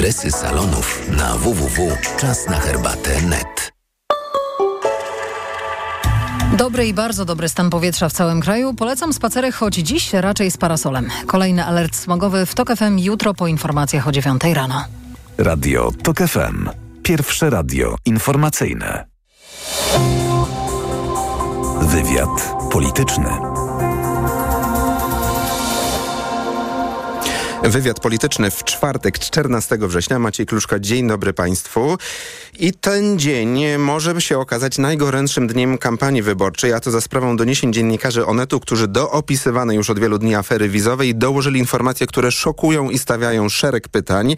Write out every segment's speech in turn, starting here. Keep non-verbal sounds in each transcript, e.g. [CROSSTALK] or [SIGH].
Adresy salonów na www.czasnaherbatę.net. Dobry i bardzo dobry stan powietrza w całym kraju. Polecam spacerek choć dziś raczej z parasolem. Kolejny alert smogowy w TOK FM jutro po informacjach o 9 rano. Radio TOK FM. Pierwsze radio informacyjne. Wywiad polityczny. Wywiad polityczny w czwartek, 14 września. Maciej Kluszka, dzień dobry Państwu. I ten dzień może się okazać najgorętszym dniem kampanii wyborczej, a to za sprawą doniesień dziennikarzy Onetu, którzy do opisywanej już od wielu dni afery wizowej dołożyli informacje, które szokują i stawiają szereg pytań.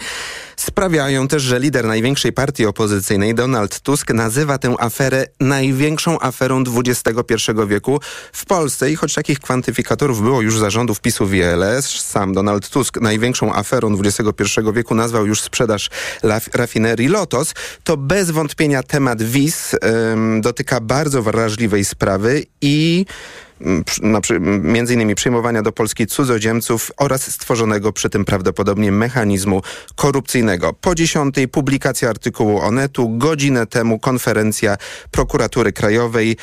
Sprawiają też, że lider największej partii opozycyjnej, Donald Tusk, nazywa tę aferę największą aferą XXI wieku w Polsce. I choć takich kwantyfikatorów było już zarządów PiSu wiele, sam Donald Tusk największą aferą XXI wieku nazwał już sprzedaż rafinerii Lotos, to bez wątpienia temat wiz ym, dotyka bardzo wrażliwej sprawy i między innymi przyjmowania do Polski cudzoziemców oraz stworzonego przy tym prawdopodobnie mechanizmu korupcyjnego. Po dziesiątej publikacja artykułu Onetu, godzinę temu konferencja prokuratury krajowej,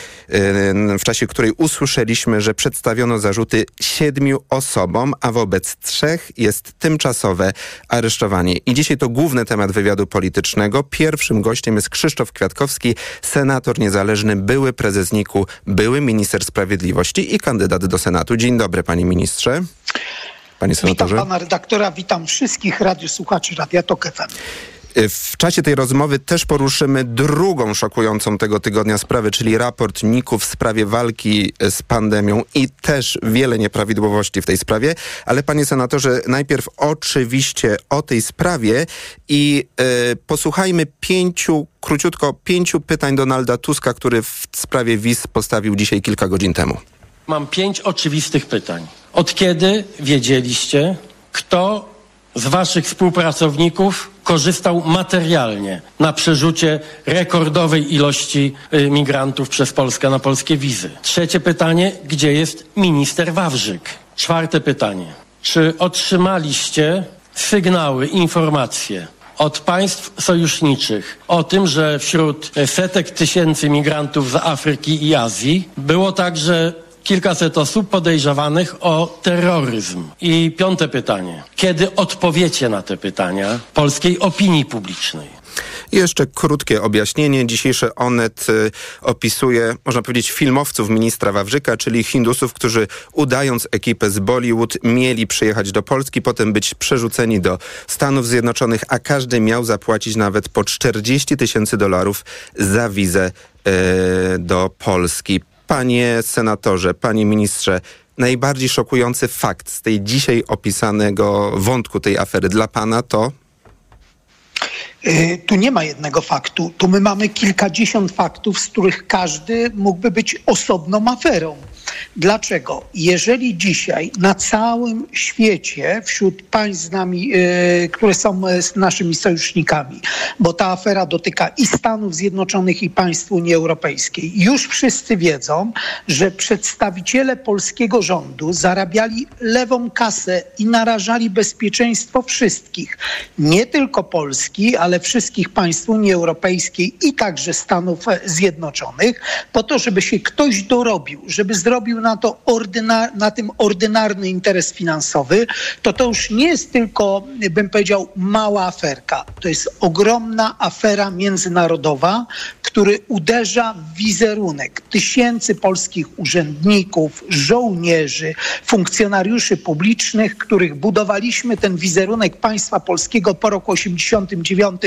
w czasie której usłyszeliśmy, że przedstawiono zarzuty siedmiu osobom, a wobec trzech jest tymczasowe aresztowanie. I dzisiaj to główny temat wywiadu politycznego. Pierwszym gościem jest Krzysztof Kwiatkowski, senator niezależny, były prezes NIK-u, były minister sprawiedliwości i kandydat do Senatu. Dzień dobry, panie ministrze. Panie senatorze. Witam pana redaktora, witam wszystkich radiosłuchaczy Radia Tok FM. W czasie tej rozmowy też poruszymy drugą szokującą tego tygodnia sprawę, czyli raport NIK-u w sprawie walki z pandemią i też wiele nieprawidłowości w tej sprawie. Ale panie senatorze, najpierw oczywiście o tej sprawie i y, posłuchajmy pięciu, króciutko, pięciu pytań Donalda Tuska, który w sprawie wiz postawił dzisiaj kilka godzin temu. Mam pięć oczywistych pytań. Od kiedy wiedzieliście, kto z waszych współpracowników korzystał materialnie na przerzucie rekordowej ilości y, migrantów przez Polskę na polskie wizy? Trzecie pytanie, gdzie jest minister Wawrzyk? Czwarte pytanie, czy otrzymaliście sygnały, informacje od państw sojuszniczych o tym, że wśród setek tysięcy migrantów z Afryki i Azji było także kilkaset osób podejrzewanych o terroryzm. I piąte pytanie. Kiedy odpowiecie na te pytania polskiej opinii publicznej? Jeszcze krótkie objaśnienie. Dzisiejszy Onet y, opisuje, można powiedzieć, filmowców ministra Wawrzyka, czyli Hindusów, którzy udając ekipę z Bollywood mieli przyjechać do Polski, potem być przerzuceni do Stanów Zjednoczonych, a każdy miał zapłacić nawet po 40 tysięcy dolarów za wizę y, do Polski. Panie senatorze, panie ministrze, najbardziej szokujący fakt z tej dzisiaj opisanego wątku tej afery dla pana to? Y, tu nie ma jednego faktu. Tu my mamy kilkadziesiąt faktów, z których każdy mógłby być osobną aferą. Dlaczego? Jeżeli dzisiaj na całym świecie, wśród państw z nami, yy, które są e, naszymi sojusznikami, bo ta afera dotyka i Stanów Zjednoczonych, i państw Unii Europejskiej, już wszyscy wiedzą, że przedstawiciele polskiego rządu zarabiali lewą kasę i narażali bezpieczeństwo wszystkich, nie tylko Polski, ale wszystkich państw Unii Europejskiej i także Stanów Zjednoczonych, po to, żeby się ktoś dorobił, żeby zrobił zrobił na, to ordynar, na tym ordynarny interes finansowy, to to już nie jest tylko, bym powiedział, mała aferka. To jest ogromna afera międzynarodowa, który uderza w wizerunek tysięcy polskich urzędników, żołnierzy, funkcjonariuszy publicznych, których budowaliśmy ten wizerunek państwa polskiego po roku 89,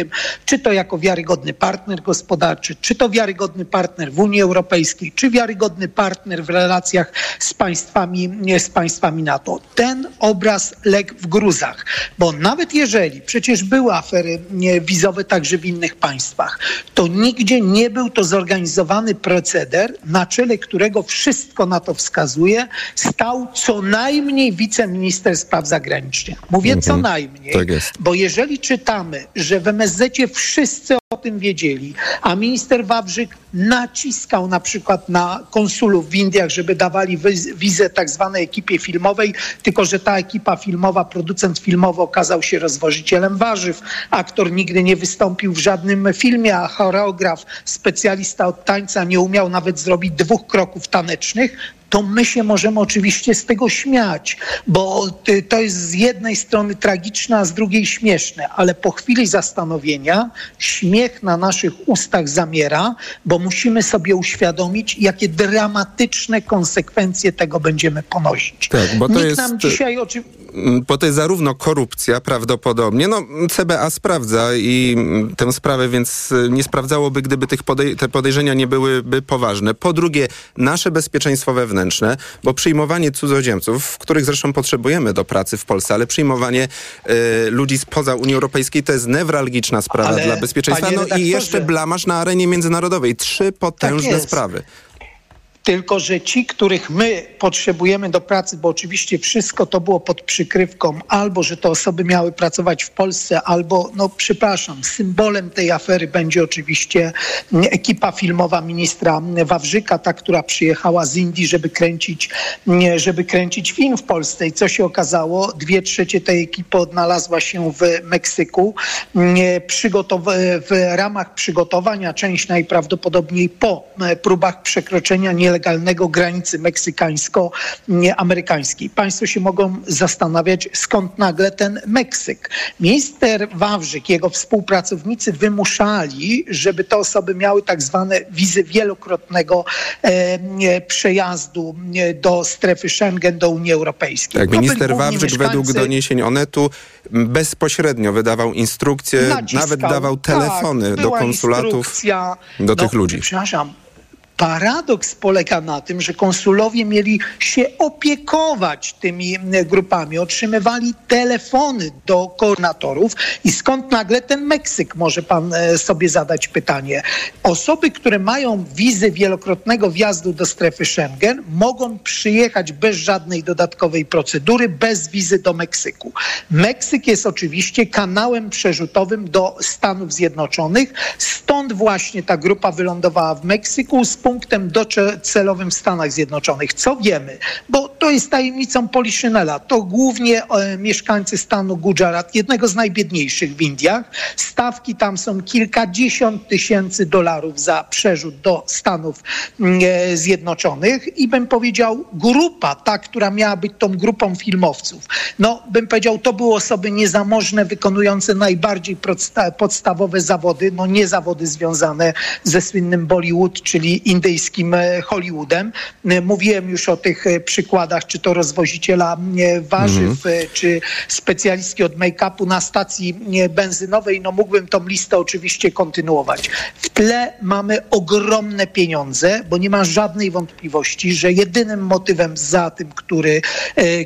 czy to jako wiarygodny partner gospodarczy, czy to wiarygodny partner w Unii Europejskiej, czy wiarygodny partner w relacjach relacjach z państwami, z państwami NATO. Ten obraz legł w gruzach, bo nawet jeżeli przecież były afery wizowe także w innych państwach, to nigdzie nie był to zorganizowany proceder, na czele którego wszystko na to wskazuje, stał co najmniej wiceminister spraw zagranicznych. Mówię mhm. co najmniej, tak bo jeżeli czytamy, że w MSZ wszyscy o tym wiedzieli, a minister Wawrzyk naciskał na przykład na konsulów w Indiach, żeby dawali wizę tak zwanej ekipie filmowej, tylko że ta ekipa filmowa, producent filmowy okazał się rozwożycielem warzyw. Aktor nigdy nie wystąpił w żadnym filmie, a choreograf, specjalista od tańca nie umiał nawet zrobić dwóch kroków tanecznych to my się możemy oczywiście z tego śmiać, bo to jest z jednej strony tragiczne, a z drugiej śmieszne, ale po chwili zastanowienia śmiech na naszych ustach zamiera, bo musimy sobie uświadomić, jakie dramatyczne konsekwencje tego będziemy ponosić. Tak, bo to Nikt jest... nam dzisiaj oczywiście Mm, bo to jest zarówno korupcja prawdopodobnie, no CBA sprawdza i mm, tę sprawę, więc y, nie sprawdzałoby, gdyby tych podej te podejrzenia nie byłyby poważne. Po drugie, nasze bezpieczeństwo wewnętrzne, bo przyjmowanie cudzoziemców, których zresztą potrzebujemy do pracy w Polsce, ale przyjmowanie y, ludzi spoza Unii Europejskiej to jest newralgiczna sprawa ale, dla bezpieczeństwa. No i jeszcze blamasz na arenie międzynarodowej. Trzy potężne tak sprawy. Tylko, że ci, których my potrzebujemy do pracy, bo oczywiście wszystko to było pod przykrywką, albo że te osoby miały pracować w Polsce, albo, no przepraszam, symbolem tej afery będzie oczywiście ekipa filmowa ministra Wawrzyka, ta, która przyjechała z Indii, żeby kręcić, żeby kręcić film w Polsce. I co się okazało? Dwie trzecie tej ekipy odnalazła się w Meksyku. w ramach przygotowania, część najprawdopodobniej po próbach przekroczenia nie nielegalnego granicy meksykańsko-amerykańskiej. Państwo się mogą zastanawiać, skąd nagle ten Meksyk. Minister Wawrzyk, jego współpracownicy wymuszali, żeby te osoby miały tak zwane wizy wielokrotnego e, przejazdu do strefy Schengen, do Unii Europejskiej. Tak, minister Wawrzyk mieszkańcy... według doniesień Onetu bezpośrednio wydawał instrukcje, Naciskał. nawet dawał telefony tak, do konsulatów do tych no, ludzi. Przepraszam, Paradoks polega na tym, że konsulowie mieli się opiekować tymi grupami, otrzymywali telefony do koordynatorów i skąd nagle ten Meksyk, może pan e, sobie zadać pytanie. Osoby, które mają wizy wielokrotnego wjazdu do strefy Schengen, mogą przyjechać bez żadnej dodatkowej procedury, bez wizy do Meksyku. Meksyk jest oczywiście kanałem przerzutowym do Stanów Zjednoczonych, stąd właśnie ta grupa wylądowała w Meksyku z punktem docelowym w Stanach Zjednoczonych. Co wiemy? Bo to jest tajemnicą Poliszynela. To głównie e, mieszkańcy stanu Gujarat, jednego z najbiedniejszych w Indiach. Stawki tam są kilkadziesiąt tysięcy dolarów za przerzut do Stanów mm, e, Zjednoczonych i bym powiedział grupa, ta, która miała być tą grupą filmowców. No, bym powiedział, to były osoby niezamożne, wykonujące najbardziej podstawowe zawody, no nie zawody związane ze słynnym Bollywood, czyli indyjskim e, Hollywoodem. E, mówiłem już o tych e, przykładach, czy to rozwoziciela warzyw, mm. czy specjalistki od make-upu na stacji benzynowej. No mógłbym tą listę oczywiście kontynuować. W tle mamy ogromne pieniądze, bo nie ma żadnej wątpliwości, że jedynym motywem za tym, który,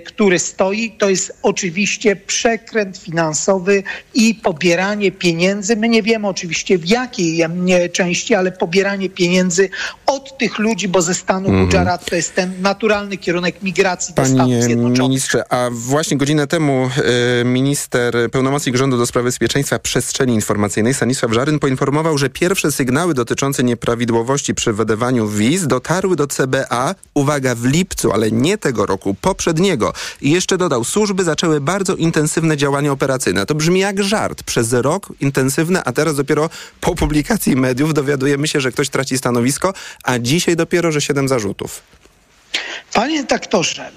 który stoi, to jest oczywiście przekręt finansowy i pobieranie pieniędzy. My nie wiemy oczywiście w jakiej części, ale pobieranie pieniędzy od tych ludzi, bo ze stanu mm. Gujarat to jest ten naturalny kierunek migracji Panie do Stanów Zjednoczonych. ministrze, a właśnie godzinę temu y, minister, pełnomocnik rządu do spraw bezpieczeństwa przestrzeni informacyjnej Stanisław Żaryn poinformował, że pierwsze sygnały dotyczące nieprawidłowości przy wydawaniu wiz dotarły do CBA, uwaga, w lipcu, ale nie tego roku, poprzedniego. I jeszcze dodał, służby zaczęły bardzo intensywne działania operacyjne. To brzmi jak żart. Przez rok intensywne, a teraz dopiero po publikacji mediów dowiadujemy się, że ktoś traci stanowisko, a dzisiaj dopiero, że siedem zarzutów. Panie doktorze,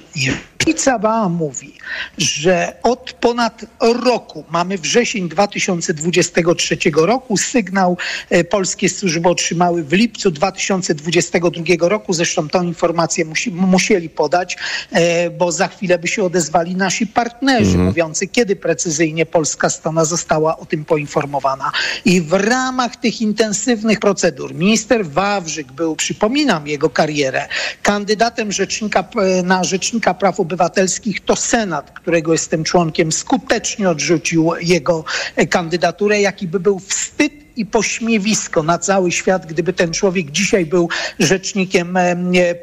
CBA mówi, że od ponad roku, mamy wrzesień 2023 roku, sygnał e, polskie służby otrzymały w lipcu 2022 roku. Zresztą tę informację musi, musieli podać, e, bo za chwilę by się odezwali nasi partnerzy, mhm. mówiący, kiedy precyzyjnie polska strona została o tym poinformowana. I w ramach tych intensywnych procedur minister Wawrzyk był, przypominam jego karierę, kandydatem rzecznika, e, na rzecznika praw obywatelskich, to Senat, którego jestem członkiem, skutecznie odrzucił jego kandydaturę, jaki by był wstyd i pośmiewisko na cały świat, gdyby ten człowiek dzisiaj był rzecznikiem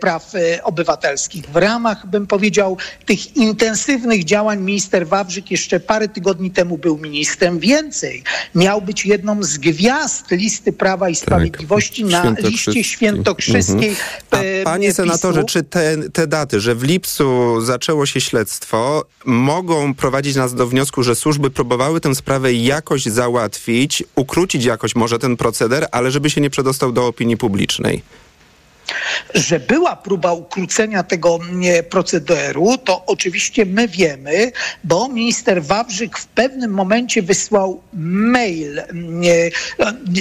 praw obywatelskich. W ramach, bym powiedział, tych intensywnych działań minister Wawrzyk jeszcze parę tygodni temu był ministrem. Więcej, miał być jedną z gwiazd listy Prawa i tak, Sprawiedliwości tak, na liście świętokrzyskiej. Mhm. A panie senatorze, czy te, te daty, że w lipcu zaczęło się śledztwo, mogą prowadzić nas do wniosku, że służby próbowały tę sprawę jakoś załatwić, ukrócić jakoś może ten proceder, ale żeby się nie przedostał do opinii publicznej? Że była próba ukrócenia tego procederu, to oczywiście my wiemy, bo minister Wawrzyk w pewnym momencie wysłał mail, nie,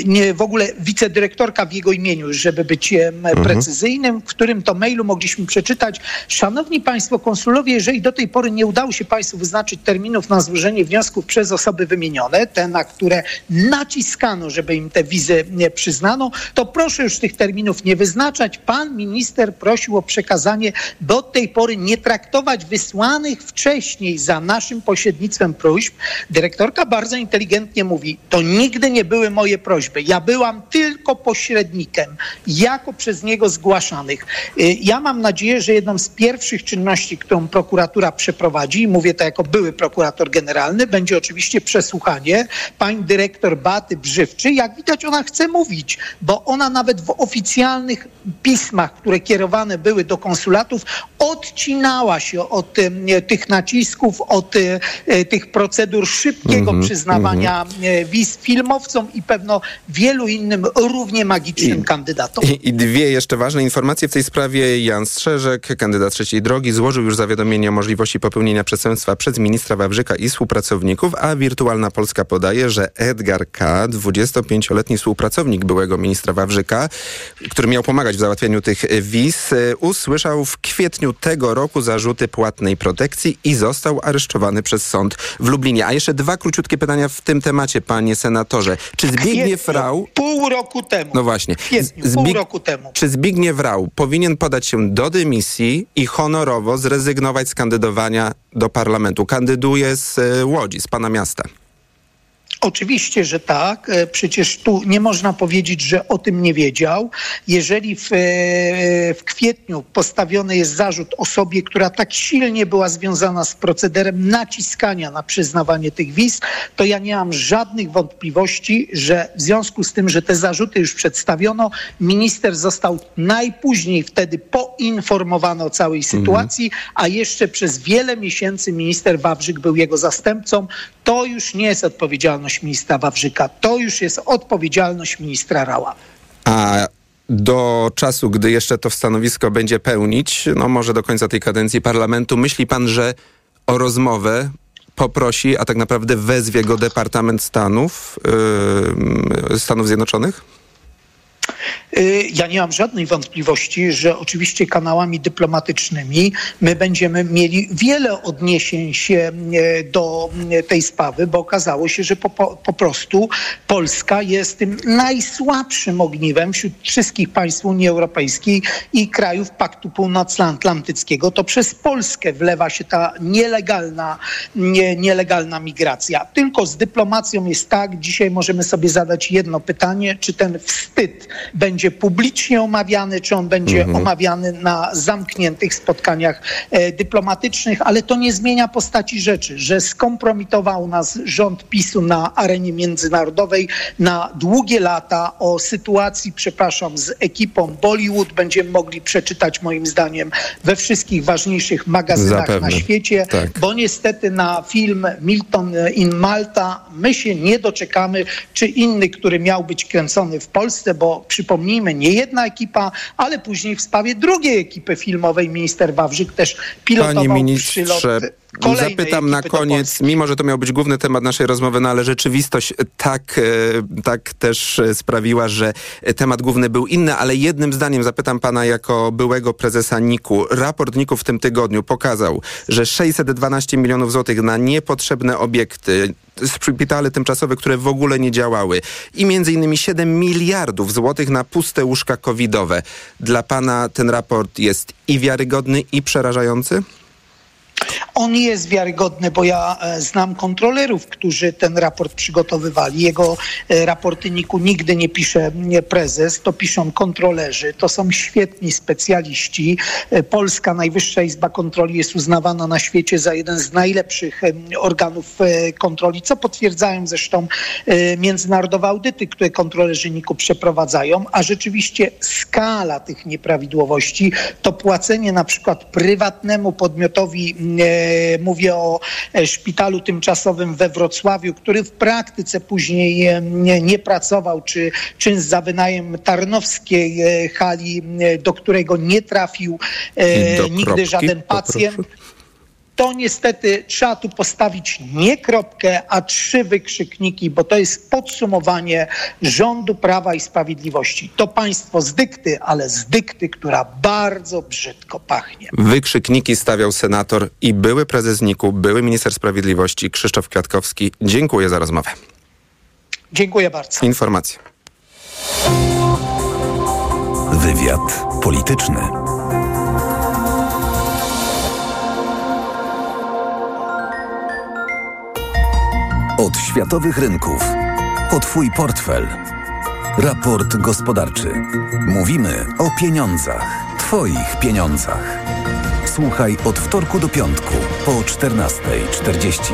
nie, w ogóle wicedyrektorka w jego imieniu, żeby być mhm. precyzyjnym, w którym to mailu mogliśmy przeczytać. Szanowni Państwo konsulowie, jeżeli do tej pory nie udało się Państwu wyznaczyć terminów na złożenie wniosków przez osoby wymienione, te, na które naciskano, żeby im te wizy nie przyznano, to proszę już tych terminów nie wyznaczać pan minister prosił o przekazanie do tej pory nie traktować wysłanych wcześniej za naszym pośrednictwem próśb. Dyrektorka bardzo inteligentnie mówi, to nigdy nie były moje prośby. Ja byłam tylko pośrednikiem, jako przez niego zgłaszanych. Y, ja mam nadzieję, że jedną z pierwszych czynności, którą prokuratura przeprowadzi, i mówię to jako były prokurator generalny, będzie oczywiście przesłuchanie pani dyrektor Baty Brzywczy. Jak widać, ona chce mówić, bo ona nawet w oficjalnych pismach, które kierowane były do konsulatów, odcinała się od tych nacisków, od e, tych procedur szybkiego mm -hmm, przyznawania mm -hmm. wiz filmowcom i pewno wielu innym równie magicznym I, kandydatom. I, I, dwie jeszcze ważne informacje w tej sprawie. Jan Strzeżek, kandydat trzeciej drogi, złożył już zawiadomienie o możliwości popełnienia przestępstwa przez ministra Wawrzyka i współpracowników, a Wirtualna Polska podaje, że Edgar K., 25-letni współpracownik byłego ministra Wawrzyka, który miał pomagać w załatwieniu tych wiz, e, usłyszał w kwietniu tego roku zarzuty płatnej protekcji i został aresztowany przez sąd w Lublinie. A jeszcze dwa króciutkie pytania w tym temacie, panie senatorze. Czy Zbigniew Rau... Pół roku temu. No właśnie. Kwietniu, pół roku temu. Czy Zbigniew Rau powinien podać się do dymisji i honorowo zrezygnować z kandydowania do parlamentu? Kandyduje z e, Łodzi, z pana miasta. Oczywiście, że tak. E, przecież tu nie można powiedzieć, że o tym nie wiedział. Jeżeli w, e, w kwietniu postawiony jest zarzut osobie, która tak silnie była związana z procederem naciskania na przyznawanie tych wiz, to ja nie mam żadnych wątpliwości, że w związku z tym, że te zarzuty już przedstawiono, minister został najpóźniej wtedy poinformowany o całej mhm. sytuacji, mhm. a jeszcze przez wiele miesięcy minister Wawrzyk był jego zastępcą. To już nie jest odpowiedzialność ministra Wawrzyka, to już jest odpowiedzialność ministra Rała. A do czasu, gdy jeszcze to stanowisko będzie pełnić, no może do końca tej kadencji parlamentu, myśli pan, że o rozmowę poprosi, a tak naprawdę wezwie go Departament Stanów, yy, Stanów Zjednoczonych? Y, ja nie mam żadnej wątpliwości, że oczywiście kanałami dyplomatycznymi my będziemy mieli wiele odniesień się y, do y, tej sprawy, bo okazało się, że po, po prostu Polska jest tym najsłabszym ogniwem wśród wszystkich państw Unii Europejskiej i krajów Paktu Północnoatlantyckiego. To przez Polskę wlewa się ta nielegalna, nie, nielegalna migracja. Tylko z dyplomacją jest tak, dzisiaj możemy sobie zadać jedno pytanie, czy ten wstyd będzie publicznie omawiany, czy on będzie mhm. omawiany na zamkniętych spotkaniach e, dyplomatycznych, ale to nie zmienia postaci rzeczy, że skompromitował nas rząd PiSu na arenie międzynarodowej na długie lata o sytuacji, przepraszam, z ekipą Bollywood będziemy mogli przeczytać moim zdaniem we wszystkich ważniejszych magazynach Zapewne. na świecie, tak. bo niestety na film Milton in Malta my się nie doczekamy, czy inny, który miał być kręcony w Polsce, bo przypomnijmy, przypomnijmy, nie jedna ekipa, ale później w sprawie drugiej ekipy filmowej minister Wawrzyk też pilotował Panie ministrze, Zapytam na koniec, mimo że to miał być główny temat naszej rozmowy, no ale rzeczywistość tak, e, tak też sprawiła, że temat główny był inny, ale jednym zdaniem zapytam pana jako byłego prezesa NIK-u. Raport NIK-u w tym tygodniu pokazał, że 612 milionów złotych na niepotrzebne obiekty, szpitale tymczasowe, które w ogóle nie działały i między innymi 7 miliardów złotych na puste łóżka covidowe. Dla pana ten raport jest i wiarygodny, i przerażający? On jest wiarygodny, bo ja e, znam kontrolerów, którzy ten raport przygotowywali. Jego e, raporty NIK-u nigdy nie pisze prezes, to piszą kontrolerzy. To są świetni specjaliści. E, Polska Najwyższa Izba Kontroli jest uznawana na świecie za jeden z najlepszych organów kontroli, co potwierdzają zresztą międzynarodowe audyty, które kontrolerzy NIK-u przeprowadzają, a rzeczywiście skala tych nieprawidłowości to płacenie na przykład prywatnemu podmiotowi, mówię o e, szpitalu tymczasowym we Wrocławiu, który w praktyce później e, nie, nie pracował, czy czynsz za wynajem tarnowskiej hali, do którego nie trafił nigdy kropki, żaden pacjent. Poproszę to niestety trzeba tu postawić nie kropkę, a trzy wykrzykniki, bo to jest podsumowanie rządu Prawa i Sprawiedliwości. To państwo z dykty, ale z dykty, która bardzo brzydko pachnie. Wykrzykniki stawiał senator i były prezes NIK-u, były minister sprawiedliwości Krzysztof Kwiatkowski. Dziękuję za rozmowę. Dziękuję bardzo. Informacje. Wywiad polityczny. Od światowych rynków. O Twój portfel. Raport gospodarczy. Mówimy o pieniądzach. Twoich pieniądzach. Słuchaj od wtorku do piątku po 14.40.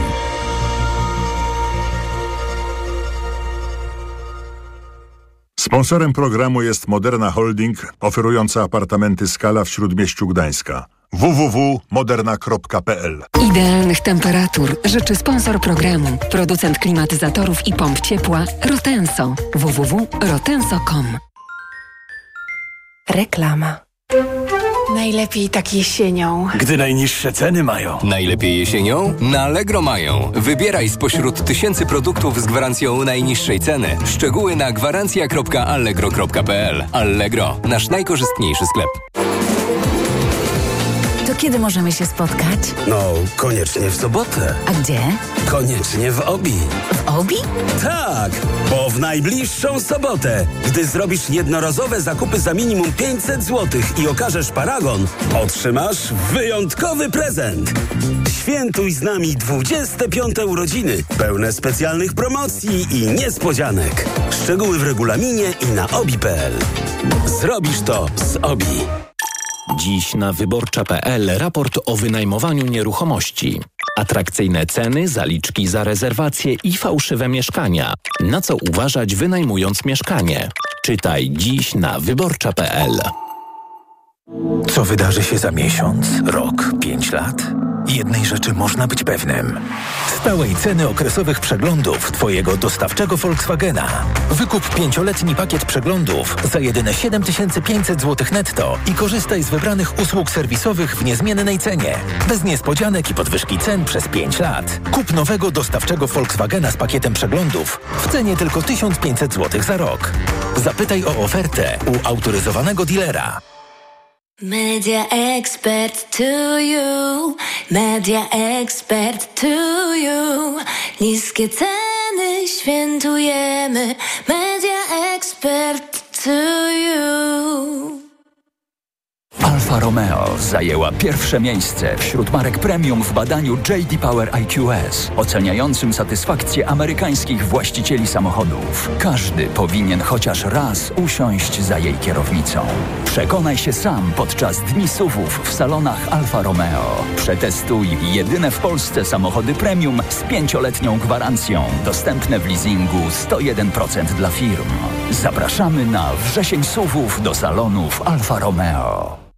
Sponsorem programu jest Moderna Holding, oferująca apartamenty Skala w Śródmieściu Gdańska. www.moderna.pl Idealnych temperatur życzy sponsor programu, producent klimatyzatorów i pomp ciepła Rotenso. www.rotenso.com Reklama Najlepiej tak jesienią. Gdy najniższe ceny mają. Najlepiej jesienią? Na Allegro mają. Wybieraj spośród tysięcy produktów z gwarancją najniższej ceny. Szczegóły na gwarancja.allegro.pl Allegro, nasz najkorzystniejszy sklep. Kiedy możemy się spotkać? No, koniecznie w sobotę. A gdzie? Koniecznie w Obi. W Obi? Tak, bo w najbliższą sobotę, gdy zrobisz jednorazowe zakupy za minimum 500 zł i okażesz paragon, otrzymasz wyjątkowy prezent. Świętuj z nami 25 urodziny, pełne specjalnych promocji i niespodzianek. Szczegóły w regulaminie i na obi.pl. Zrobisz to z Obi. Dziś na wyborcza.pl raport o wynajmowaniu nieruchomości. Atrakcyjne ceny, zaliczki za rezerwacje i fałszywe mieszkania. Na co uważać wynajmując mieszkanie? Czytaj dziś na wyborcza.pl. Co wydarzy się za miesiąc, rok, pięć lat? Jednej rzeczy można być pewnym. Stałej ceny okresowych przeglądów Twojego dostawczego Volkswagena. Wykup pięcioletni pakiet przeglądów za jedyne 7500 zł netto i korzystaj z wybranych usług serwisowych w niezmiennej cenie. Bez niespodzianek i podwyżki cen przez 5 lat. Kup nowego dostawczego Volkswagena z pakietem przeglądów w cenie tylko 1500 zł za rok. Zapytaj o ofertę u autoryzowanego dealera. Media expert to you, media expert to you. Niskie ceny świętujemy, media expert to you. Alfa Romeo zajęła pierwsze miejsce wśród marek premium w badaniu JD Power IQS, oceniającym satysfakcję amerykańskich właścicieli samochodów. Każdy powinien chociaż raz usiąść za jej kierownicą. Przekonaj się sam podczas dni suwów w salonach Alfa Romeo. Przetestuj jedyne w Polsce samochody premium z pięcioletnią gwarancją, dostępne w leasingu 101% dla firm. Zapraszamy na wrzesień suwów do salonów Alfa Romeo.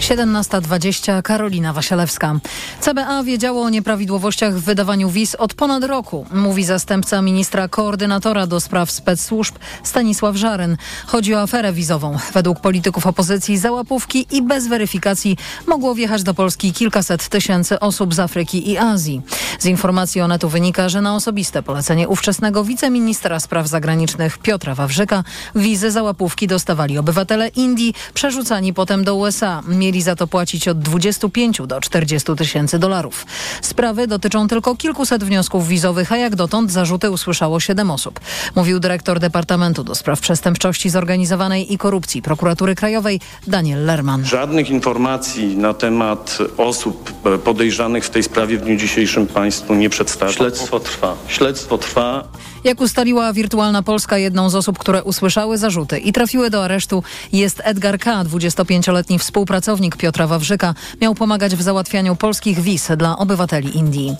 17.20 Karolina Wasielewska. CBA wiedziało o nieprawidłowościach w wydawaniu wiz od ponad roku, mówi zastępca ministra koordynatora do spraw spec-służb Stanisław Żaryn. Chodzi o aferę wizową. Według polityków opozycji za łapówki i bez weryfikacji mogło wjechać do Polski kilkaset tysięcy osób z Afryki i Azji. Z informacji Onetu wynika, że na osobiste polecenie ówczesnego wiceministra spraw zagranicznych Piotra Wawrzyka wizy za łapówki dostawali obywatele Indii, przerzucani potem do USA. Mieli za to płacić od 25 do 40 tysięcy dolarów. Sprawy dotyczą tylko kilkuset wniosków wizowych, a jak dotąd zarzuty usłyszało siedem osób. Mówił dyrektor Departamentu do Spraw Przestępczości Zorganizowanej i Korupcji Prokuratury Krajowej Daniel Lerman. Żadnych informacji na temat osób e, podejrzanych w tej sprawie w dniu dzisiejszym Państwu nie przedstawię. Śledztwo trwa. Śledztwo trwa. Jak ustaliła Wirtualna Polska, jedną z osób, które usłyszały zarzuty i trafiły do aresztu jest Edgar K., 25-letni współpracownik Piotra Wawrzyka. Miał pomagać w załatwianiu polskich wiz dla obywateli Indii.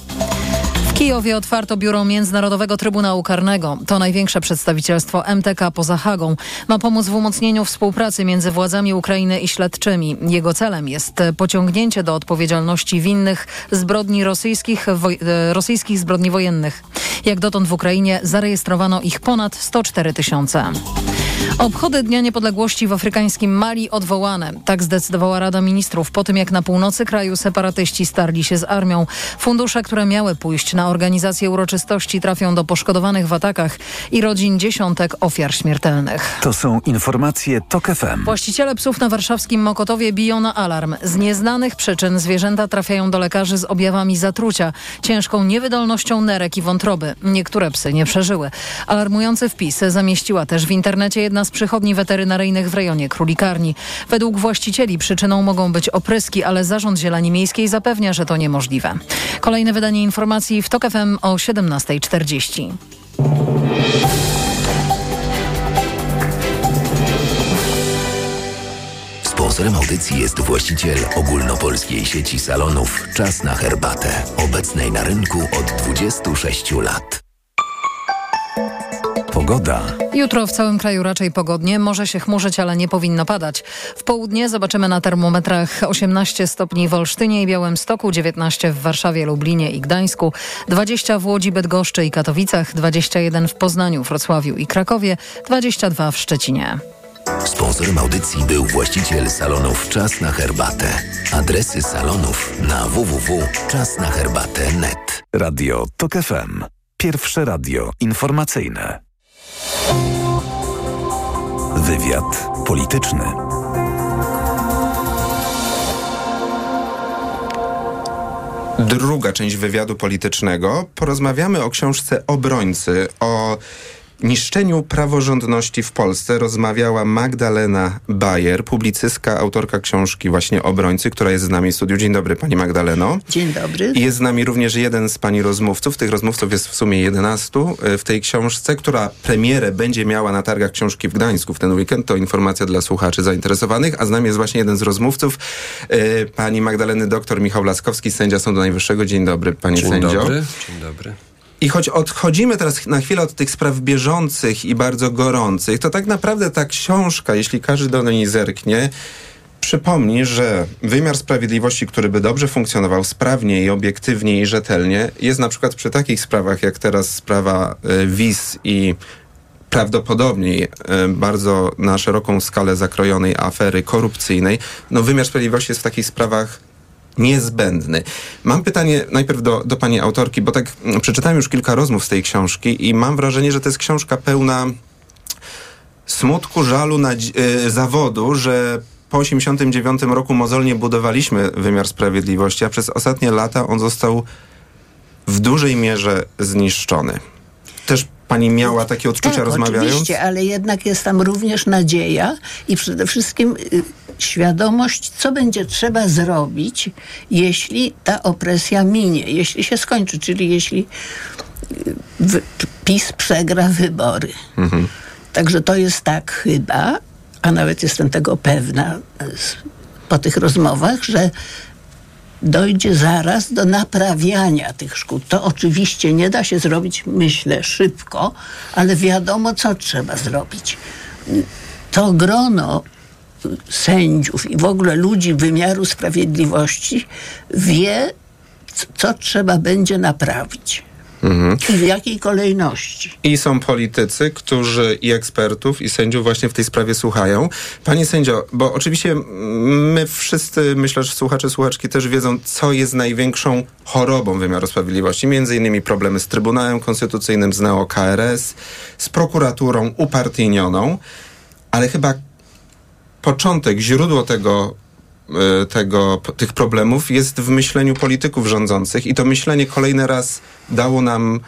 Kijowie otwarto biuro Międzynarodowego Trybunału Karnego. To największe przedstawicielstwo MTK poza Hagą. Ma pomóc w umocnieniu współpracy między władzami Ukrainy i śledczymi. Jego celem jest pociągnięcie do odpowiedzialności winnych zbrodni rosyjskich, e, rosyjskich zbrodni wojennych. Jak dotąd w Ukrainie zarejestrowano ich ponad 104 tysiące. Obchody Dnia Niepodległości w afrykańskim Mali odwołane. Tak zdecydowała Rada Ministrów po tym, jak na północy kraju separatyści starli się z armią. Fundusze, które miały pójść na organizację uroczystości trafią do poszkodowanych w atakach i rodzin dziesiątek ofiar śmiertelnych. To są informacje TOK FM. Właściciele psów na warszawskim Mokotowie biją na alarm. Z nieznanych przyczyn zwierzęta trafiają do lekarzy z objawami zatrucia, ciężką niewydolnością nerek i wątroby. Niektóre psy nie przeżyły. Alarmujący wpis zamieściła też w internecie jedna z przychodni weterynaryjnych w rejonie Królikarni. Według właścicieli przyczyną mogą być opryski, ale Zarząd Zieleni Miejskiej zapewnia, że to niemożliwe. Kolejne wydanie informacji w TOK FM o 17.40. Sponsorem audycji jest właściciel ogólnopolskiej sieci salonów Czas na herbatę, obecnej na rynku od 26 lat. Pogoda. Jutro w całym kraju raczej pogodnie, może się chmurzyć, ale nie powinno padać. W południe zobaczymy na termometrach 18 stopni w Olsztynie i Białymstoku, 19 w Warszawie, Lublinie i Gdańsku, 20 w Łodzi, Bydgoszczy i Katowicach, 21 w Poznaniu, Wrocławiu i Krakowie, 22 w Szczecinie. Sponsorem audycji był właściciel salonów Czas na herbatę. Adresy salonów na www.czasnaherbatę.net. Radio TOK FM. Pierwsze radio informacyjne. Wywiad polityczny. Druga część wywiadu politycznego. Porozmawiamy o książce Obrońcy, o niszczeniu praworządności w Polsce. Rozmawiała Magdalena Bayer, publicystka, autorka książki właśnie Obrońcy, która jest z nami w studiu. Dzień dobry Pani Magdaleno. Dzień dobry. I jest z nami również jeden z Pani rozmówców. Tych rozmówców jest w sumie 11 w tej książce, która premierę będzie miała na targach książki w Gdańsku w ten weekend. To informacja dla słuchaczy zainteresowanych. A z nami jest właśnie jeden z rozmówców, e, Pani Magdaleny dr Michał Laskowski, sędzia Sądu Najwyższego. Dzień dobry Panie Dzień sędzio. dobry. Dzień dobry. I choć odchodzimy teraz na chwilę od tych spraw bieżących i bardzo gorących, to tak naprawdę ta książka, jeśli każdy do niej zerknie, przypomni, że wymiar sprawiedliwości, który by dobrze funkcjonował sprawnie i obiektywnie i rzetelnie, jest na przykład przy takich sprawach jak teraz sprawa y, wiz i prawdopodobnie y, bardzo na szeroką skalę zakrojonej afery korupcyjnej. No wymiar sprawiedliwości jest w takich sprawach niezbędny. Mam pytanie najpierw do, do pani autorki, bo tak mm, przeczytałem już kilka rozmów z tej książki i mam wrażenie, że to jest książka pełna smutku, żalu, nadzi- y, zawodu, że po 89 roku mozolnie budowaliśmy wymiar sprawiedliwości, a przez ostatnie lata on został w dużej mierze zniszczony. Też pani miała takie odczucia tak, rozmawiając? Oczywiście, ale jednak jest tam również nadzieja i przede wszystkim y, świadomość, co będzie trzeba zrobić, jeśli ta opresja minie, jeśli się skończy, czyli jeśli y, PiS przegra wybory. Mhm. Także to jest tak chyba, a nawet jestem tego pewna po tych rozmowach, że dojdzie zaraz do naprawiania tych szkód. To oczywiście nie da się zrobić, myślę, szybko, ale wiadomo, co trzeba zrobić. To grono sędziów i w ogóle ludzi wymiaru sprawiedliwości wie, co trzeba będzie naprawić Mhm. i w jakiej kolejności. I są politycy, którzy i ekspertów, i sędziów właśnie w tej sprawie słuchają. Panie sędzio, bo oczywiście my wszyscy, myślę, że słuchacze, słuchaczki też wiedzą, co jest największą chorobą wymiaru sprawiedliwości. Między innymi problemy z Trybunałem Konstytucyjnym, z NEO-KRS, z prokuraturą upartyjnioną, ale chyba początek, źródło tego e, tego, tych problemów jest w myśleniu polityków rządzących i to myślenie kolejny raz dało nam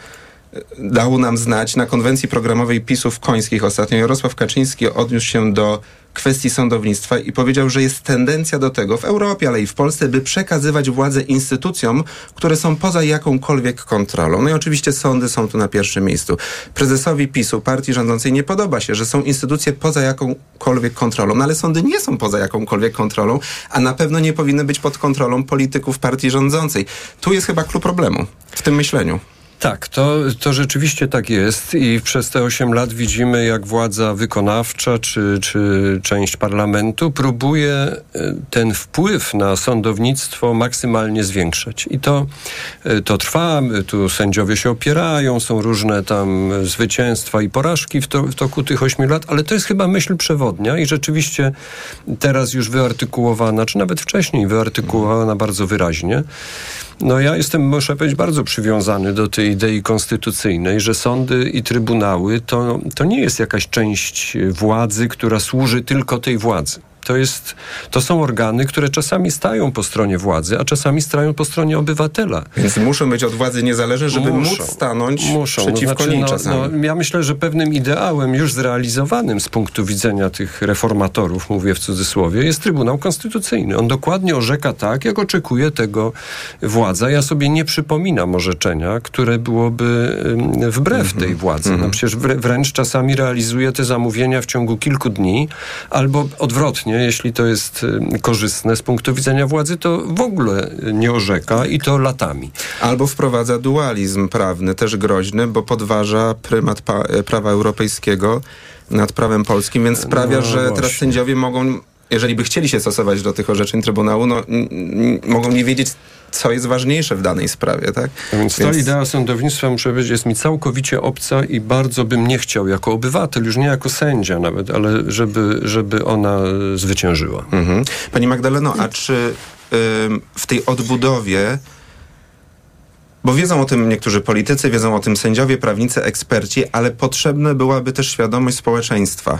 dało nam znać na konwencji programowej PiSów końskich ostatnio. Jarosław Kaczyński odniósł się do kwestii sądownictwa i powiedział, że jest tendencja do tego w Europie, ale i w Polsce, by przekazywać władzę instytucjom, które są poza jakąkolwiek kontrolą. No i oczywiście sądy są tu na pierwszym miejscu. Prezesowi PiSu, partii rządzącej, nie podoba się, że są instytucje poza jakąkolwiek kontrolą, no ale sądy nie są poza jakąkolwiek kontrolą, a na pewno nie powinny być pod kontrolą polityków partii rządzącej. Tu jest chyba klucz problemu w tym myśleniu. Tak, to, to rzeczywiście tak jest i przez te 8 lat widzimy, jak władza wykonawcza czy, czy część parlamentu próbuje e, ten wpływ na sądownictwo maksymalnie zwiększać. I to, e, to trwa, tu sędziowie się opierają, są różne tam zwycięstwa i porażki w, to, w toku tych 8 lat, ale to jest chyba myśl przewodnia i rzeczywiście teraz już wyartykułowana, czy nawet wcześniej wyartykułowana bardzo wyraźnie. No ja jestem, muszę powiedzieć, bardzo przywiązany do tej idei konstytucyjnej, że sądy i trybunały to, to nie jest jakaś część władzy, która służy tylko tej władzy. To, jest, to są organy, które czasami stają po stronie władzy, a czasami stają po stronie obywatela. Więc muszą być od władzy niezależne, żeby Muszą. móc stanąć Muszą. przeciwko no, znaczy, niej no, czasami. No, ja myślę, że pewnym ideałem już zrealizowanym z punktu widzenia tych reformatorów, mówię w cudzysłowie, jest Trybunał Konstytucyjny. On dokładnie orzeka tak, jak oczekuje tego władza. Ja sobie nie przypominam orzeczenia, które byłoby wbrew tej władzy. No, przecież wrę- wręcz czasami realizuje te zamówienia w ciągu kilku dni, albo odwrotnie, jeśli to jest ym, korzystne z punktu widzenia władzy, to w ogóle nie orzeka i to latami. Albo wprowadza dualizm prawny, też groźny, bo podważa prymat prawa europejskiego nad prawem polskim, więc sprawia, No że teraz właśnie. sędziowie mogą, jeżeli by chcieli się stosować do tych orzeczeń Trybunału, no, mogą nie wiedzieć, co jest ważniejsze w danej sprawie, tak? Więc ta idea sądownictwa, muszę powiedzieć, jest mi całkowicie obca i bardzo bym nie chciał jako obywatel, już nie jako sędzia nawet, ale żeby, żeby ona zwyciężyła. Mhm. Pani Magdaleno, a czy ym, w tej odbudowie, bo wiedzą o tym niektórzy politycy, wiedzą o tym sędziowie, prawnicy, eksperci, ale potrzebna byłaby też świadomość społeczeństwa.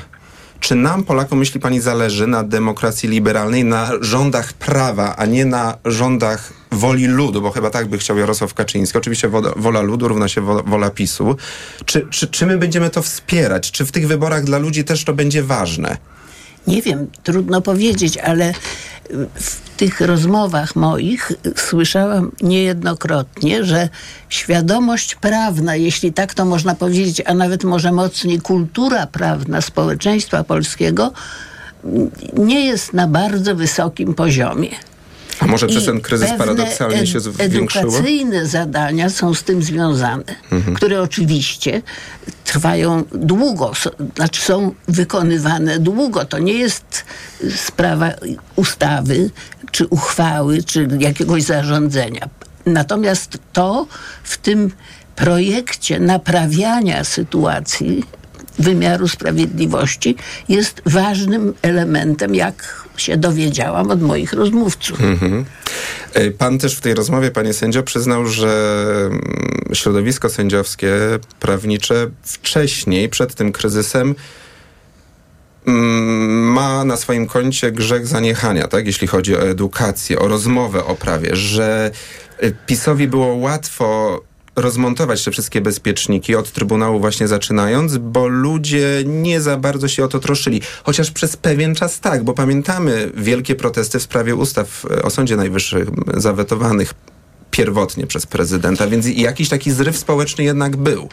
Czy nam, Polakom, myśli pani, zależy na demokracji liberalnej, na rządach prawa, a nie na rządach woli ludu, bo chyba tak by chciał Jarosław Kaczyński. Oczywiście wola, ludu równa się wola, wola PiSu. Czy, czy, czy my będziemy to wspierać? Czy w tych wyborach dla ludzi też to będzie ważne? Nie wiem, trudno powiedzieć, ale w tych rozmowach moich słyszałam niejednokrotnie, że świadomość prawna, jeśli tak to można powiedzieć, a nawet może mocniej kultura prawna społeczeństwa polskiego, nie jest na bardzo wysokim poziomie. A może przez ten kryzys paradoksalnie się zwiększyło? Edukacyjne zadania są z tym związane, Mhm. które oczywiście trwają długo, znaczy są wykonywane długo. To nie jest sprawa ustawy, czy uchwały, czy jakiegoś zarządzenia. Natomiast to w tym projekcie naprawiania sytuacji wymiaru sprawiedliwości jest ważnym elementem, jak się dowiedziałam od moich rozmówców. Mhm. E, Pan też w tej rozmowie, panie sędzio, przyznał, że mm, środowisko sędziowskie, prawnicze wcześniej, przed tym kryzysem, mm, ma na swoim koncie grzech zaniechania, tak? jeśli chodzi o edukację, o rozmowę o prawie, że y, PiSowi było łatwo rozmontować te wszystkie bezpieczniki od Trybunału właśnie zaczynając, bo ludzie nie za bardzo się o to troszczyli. Chociaż przez pewien czas tak, bo pamiętamy wielkie protesty w sprawie ustaw e, o Sądzie Najwyższym zawetowanych pierwotnie przez prezydenta, więc jakiś taki zryw społeczny jednak był.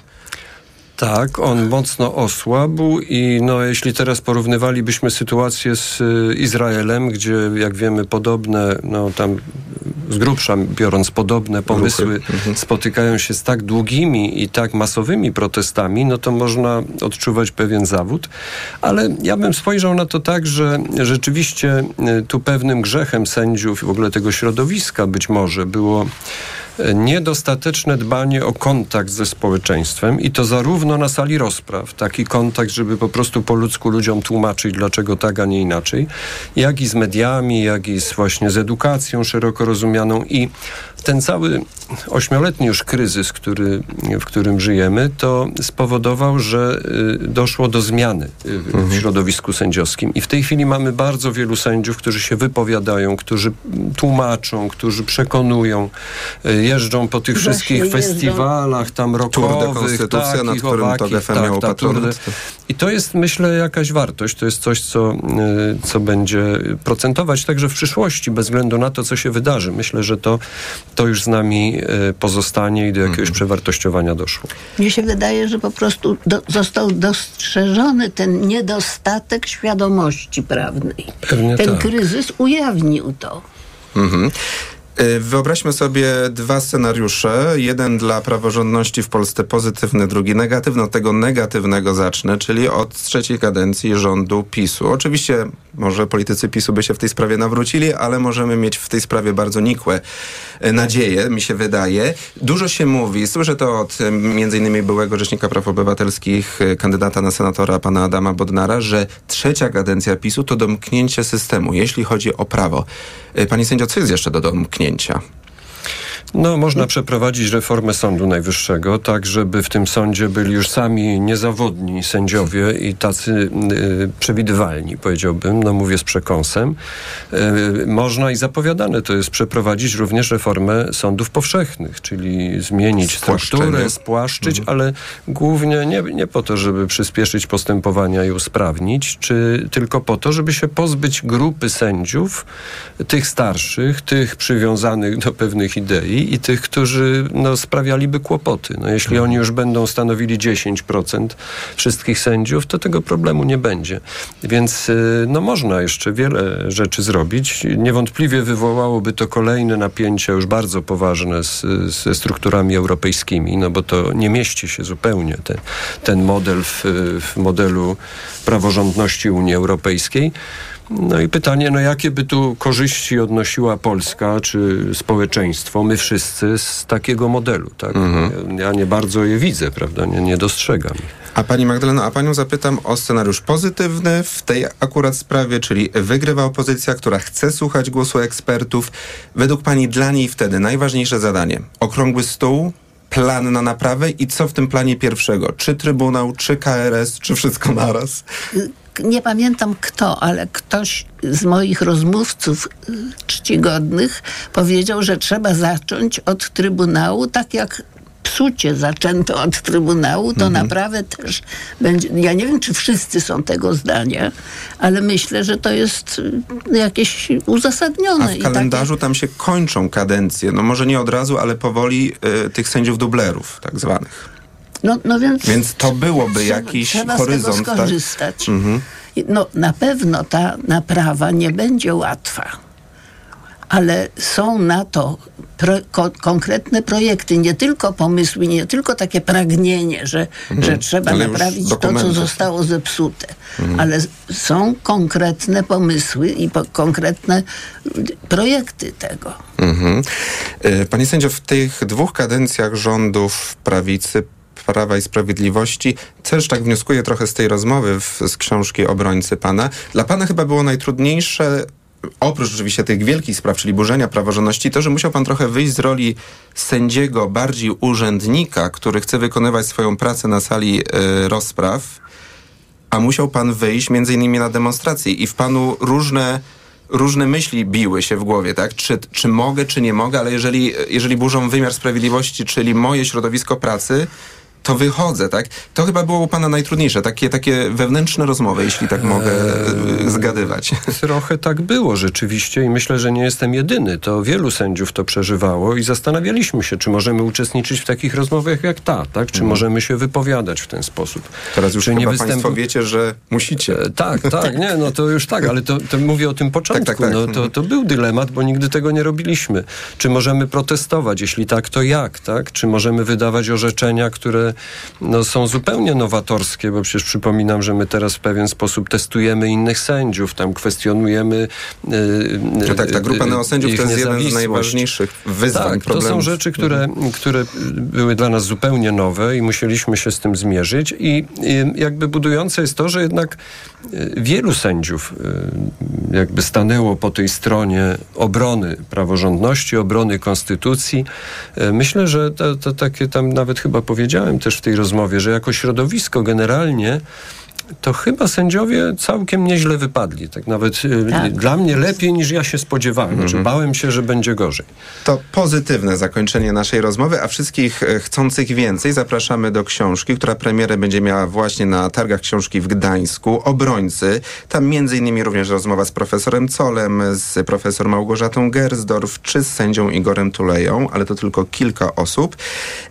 Tak, on mocno osłabł i no, jeśli teraz porównywalibyśmy sytuację z y, Izraelem, gdzie jak wiemy podobne, no tam z grubsza biorąc podobne pomysły spotykają się z tak długimi i tak masowymi protestami, no to można odczuwać pewien zawód. Ale ja bym spojrzał na to tak, że rzeczywiście y, tu pewnym grzechem sędziów i w ogóle tego środowiska być może było niedostateczne dbanie o kontakt ze społeczeństwem i to zarówno na sali rozpraw, taki kontakt, żeby po prostu po ludzku ludziom tłumaczyć, dlaczego tak, a nie inaczej, jak i z mediami, jak i z właśnie z edukacją szeroko rozumianą i ten cały ośmioletni już kryzys, który, w którym żyjemy, to spowodował, że y, doszło do zmiany w środowisku sędziowskim. I w tej chwili mamy bardzo wielu sędziów, którzy się wypowiadają, którzy tłumaczą, którzy przekonują, y, jeżdżą po tych Właśnie wszystkich jeżdżą. festiwalach tam rokowych, takich, nad którym owakich, TOG FM tak, miało ta. I to jest, myślę, jakaś wartość. To jest coś, co, y, co będzie procentować także w przyszłości, bez względu na to, co się wydarzy. Myślę, że to, to już z nami y, pozostanie i do jakiegoś przewartościowania doszło. Mnie się wydaje, że po prostu do, został dostrzeżony ten niedostatek świadomości prawnej. Pewnie ten tak. kryzys ujawnił to. Mhm. Y, Wyobraźmy sobie dwa scenariusze. Jeden dla praworządności w Polsce pozytywny, drugi negatywny. Od tego negatywnego zacznę, czyli od trzeciej kadencji rządu PiSu. Oczywiście może politycy PiSu by się w tej sprawie nawrócili, ale możemy mieć w tej sprawie bardzo nikłe y, nadzieje, mi się wydaje. Dużo się mówi, słyszę to od między innymi byłego Rzecznika Praw Obywatelskich, kandydata na senatora pana Adama Bodnara, że trzecia kadencja PiSu to domknięcie systemu, jeśli chodzi o prawo. Pani sędzio, co jest jeszcze do domknięcia? pamięcia. No, można przeprowadzić reformę Sądu Najwyższego, tak żeby w tym sądzie byli już sami niezawodni sędziowie i tacy y, przewidywalni, powiedziałbym, no mówię z przekąsem. Y, można i zapowiadane to jest przeprowadzić również reformę sądów powszechnych, czyli zmienić strukturę, spłaszczyć, ale głównie nie, nie po to, żeby przyspieszyć postępowania i usprawnić, czy tylko po to, żeby się pozbyć grupy sędziów, tych starszych, tych przywiązanych do pewnych idei i tych, którzy no, sprawialiby kłopoty. No, jeśli oni już będą stanowili 10% wszystkich sędziów, to tego problemu nie będzie. Więc y, no, można jeszcze wiele rzeczy zrobić. Niewątpliwie wywołałoby to kolejne napięcia już bardzo poważne z, ze strukturami europejskimi, no bo to nie mieści się zupełnie ten, ten model w, w modelu praworządności Unii Europejskiej. No i pytanie, no jakie by tu korzyści odnosiła Polska czy społeczeństwo, my wszyscy z takiego modelu, tak? Ja, ja nie bardzo je widzę, prawda? Nie, nie dostrzegam. A pani Magdaleno, a panią zapytam o scenariusz pozytywny w tej akurat sprawie, czyli wygrywa opozycja, która chce słuchać głosu ekspertów. Według pani dla niej wtedy najważniejsze zadanie? Okrągły stół, plan na naprawę i co w tym planie pierwszego? Czy Trybunał, czy KRS, czy wszystko naraz? Nie pamiętam kto, ale ktoś z moich rozmówców y, czcigodnych powiedział, że trzeba zacząć od Trybunału, tak jak psucie zaczęto od Trybunału, to naprawę też będzie. Ja nie wiem, czy wszyscy są tego zdania, ale myślę, że to jest y, jakieś uzasadnione. A w i takie- kalendarzu tam się kończą kadencje. No może nie od razu, ale powoli y, tych sędziów dublerów tak zwanych. No, no więc, Więc to byłoby trzeba, jakiś trzeba horyzont. z tego tak? skorzystać. Mhm. No, na pewno ta naprawa nie będzie łatwa, ale są na to pro, ko, konkretne projekty, nie tylko pomysły, nie tylko takie pragnienie, że, Mhm. że trzeba Ale naprawić to, co zostało zepsute, Mhm. ale są konkretne pomysły i po, konkretne projekty tego. Mhm. Y, Panie sędzio, w tych dwóch kadencjach rządów prawicy Prawa i Sprawiedliwości. Też tak wnioskuję trochę z tej rozmowy w, z książki obrońcy pana. Dla pana chyba było najtrudniejsze, oprócz oczywiście tych wielkich spraw, czyli burzenia praworządności, to, że musiał pan trochę wyjść z roli sędziego, bardziej urzędnika, który chce wykonywać swoją pracę na sali y, rozpraw, a musiał pan wyjść między innymi na demonstrację i w panu różne różne myśli biły się w głowie, tak? Czy, czy mogę, czy nie mogę, ale jeżeli, jeżeli burzą wymiar sprawiedliwości, czyli moje środowisko pracy, to wychodzę, tak? To chyba było u pana najtrudniejsze, takie, takie wewnętrzne rozmowy, jeśli tak mogę e, zgadywać. [LAUGHS] Trochę tak było rzeczywiście i myślę, że nie jestem jedyny. To wielu sędziów to przeżywało i zastanawialiśmy się, czy możemy uczestniczyć w takich rozmowach jak ta, tak? Czy możemy się wypowiadać w ten sposób. Mhm. Teraz już czy chyba występu- państwo wiecie, że musicie. E, Tak, [LAUGHS] tak, nie, no to już tak, ale to, to mówię o tym początku. Tak, tak, tak. No, to, to był dylemat, bo nigdy tego nie robiliśmy. Czy możemy protestować? Jeśli tak, to jak, tak? Czy możemy wydawać orzeczenia, które no, są zupełnie nowatorskie, bo przecież przypominam, że my teraz w pewien sposób testujemy innych sędziów, tam kwestionujemy. No tak, ta grupa neosędziów to jest jeden z najważniejszych wyzwań, tak, problemów. To są rzeczy, które, Mhm. które były dla nas zupełnie nowe i musieliśmy się z tym zmierzyć. I, jakby budujące jest to, że jednak wielu sędziów jakby stanęło po tej stronie obrony praworządności, obrony konstytucji. Myślę, że to, to takie tam nawet chyba powiedziałem też w tej rozmowie, że jako środowisko generalnie to chyba sędziowie całkiem nieźle wypadli. Tak nawet y, Tak. dla mnie lepiej niż ja się spodziewałem. Znaczy, Mhm. bałem się, że będzie gorzej. To pozytywne zakończenie naszej rozmowy, a wszystkich e, chcących więcej zapraszamy do książki, która premierę będzie miała właśnie na targach książki w Gdańsku. Obrońcy. Tam między innymi również rozmowa z profesorem Colem, z profesor Małgorzatą Gersdorf, czy z sędzią Igorem Tuleją, ale to tylko kilka osób.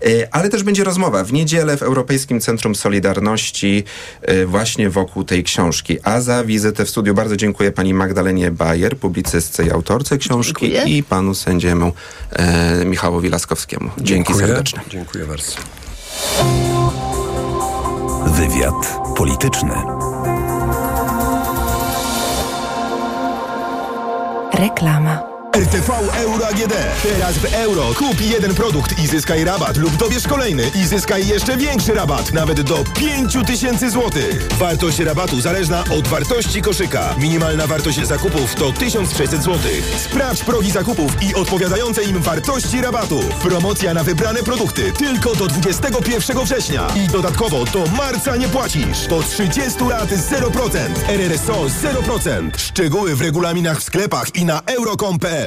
E, Ale też będzie rozmowa w niedzielę w Europejskim Centrum Solidarności e, właśnie wokół tej książki. A za wizytę w studiu bardzo dziękuję pani Magdalenie Bajer, publicystce i autorce książki Dziękuję. i panu sędziemu e, Michałowi Laskowskiemu. Dzięki Dziękuję. serdeczne. Dziękuję bardzo. Wywiad polityczny. Reklama. RTV Euro AGD. Teraz w euro kup jeden produkt i zyskaj rabat lub dobierz kolejny i zyskaj jeszcze większy rabat, nawet do 5000 zł. Wartość rabatu zależna od wartości koszyka. Minimalna wartość zakupów to 1600 zł. Sprawdź progi zakupów i odpowiadające im wartości rabatu. Promocja na wybrane produkty tylko do 21 września. I dodatkowo do marca nie płacisz. Do 30 lat 0%. RRSO 0%. Szczegóły w regulaminach w sklepach i na euro.com.pl.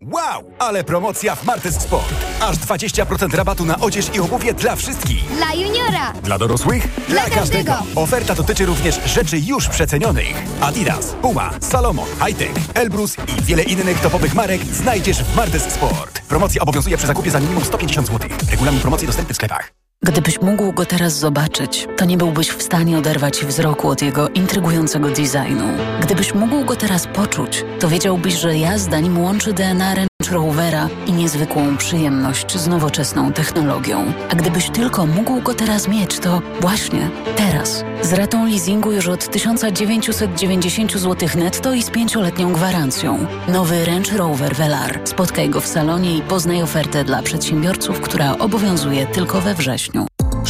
Wow, ale promocja w Martes Sport. Aż 20% rabatu na odzież i obuwie dla wszystkich. Dla juniora! Dla dorosłych? Dla każdego. Oferta dotyczy również rzeczy już przecenionych. Adidas, Puma, Salomon, Hightech, Elbrus i wiele innych topowych marek znajdziesz w Martes Sport. Promocja obowiązuje przy zakupie za minimum 150 zł. Regulamin promocji dostępny w sklepach. Gdybyś mógł go teraz zobaczyć, to nie byłbyś w stanie oderwać wzroku od jego intrygującego designu. Gdybyś mógł go teraz poczuć, to wiedziałbyś, że jazda nim łączy DNA Rovera i niezwykłą przyjemność z nowoczesną technologią. A gdybyś tylko mógł go teraz mieć, to właśnie teraz. Z ratą leasingu już od 1990 zł netto i z pięcioletnią gwarancją. Nowy Range Rover Velar. Spotkaj go w salonie i poznaj ofertę dla przedsiębiorców, która obowiązuje tylko we wrześniu.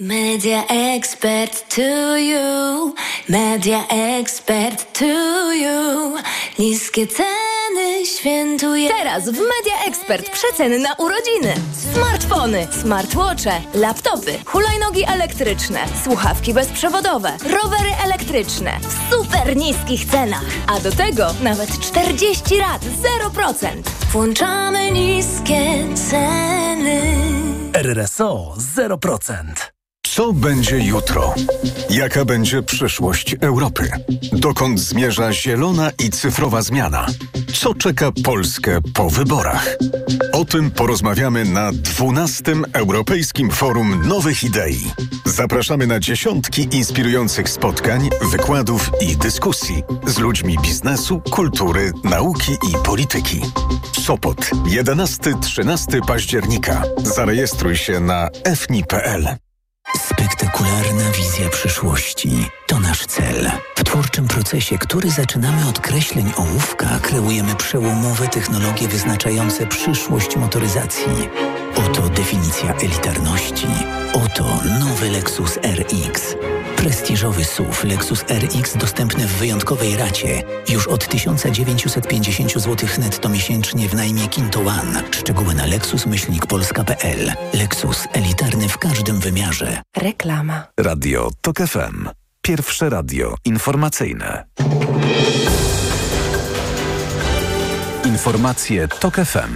Media expert to you, media expert to you. Niskie ceny świętuje. Teraz w Media Expert przeceny na urodziny. Smartfony, smartwatche, laptopy, hulajnogi elektryczne, słuchawki bezprzewodowe, rowery elektryczne w super niskich cenach. A do tego nawet 40 lat 0%. Włączamy niskie ceny. RRSO 0%. Co będzie jutro? Jaka będzie przyszłość Europy? Dokąd zmierza zielona i cyfrowa zmiana? Co czeka Polskę po wyborach? O tym porozmawiamy na 12. Europejskim Forum Nowych Idei. Zapraszamy na dziesiątki inspirujących spotkań, wykładów i dyskusji z ludźmi biznesu, kultury, nauki i polityki. Sopot 11-13 października. Zarejestruj się na fni.pl. Spektakularna wizja przyszłości to nasz cel. W twórczym procesie, który zaczynamy od kreśleń ołówka, kreujemy przełomowe technologie wyznaczające przyszłość motoryzacji. Oto definicja elitarności. Oto nowy Lexus RX. Prestiżowy SUV Lexus RX dostępny w wyjątkowej racie. Już od 1950 zł netto miesięcznie w najmie Kinto One. Szczegóły na lexus-polska.pl. Lexus elitarny w każdym wymiarze. Reklama. Radio TOK FM. Pierwsze radio informacyjne. Informacje TOK FM.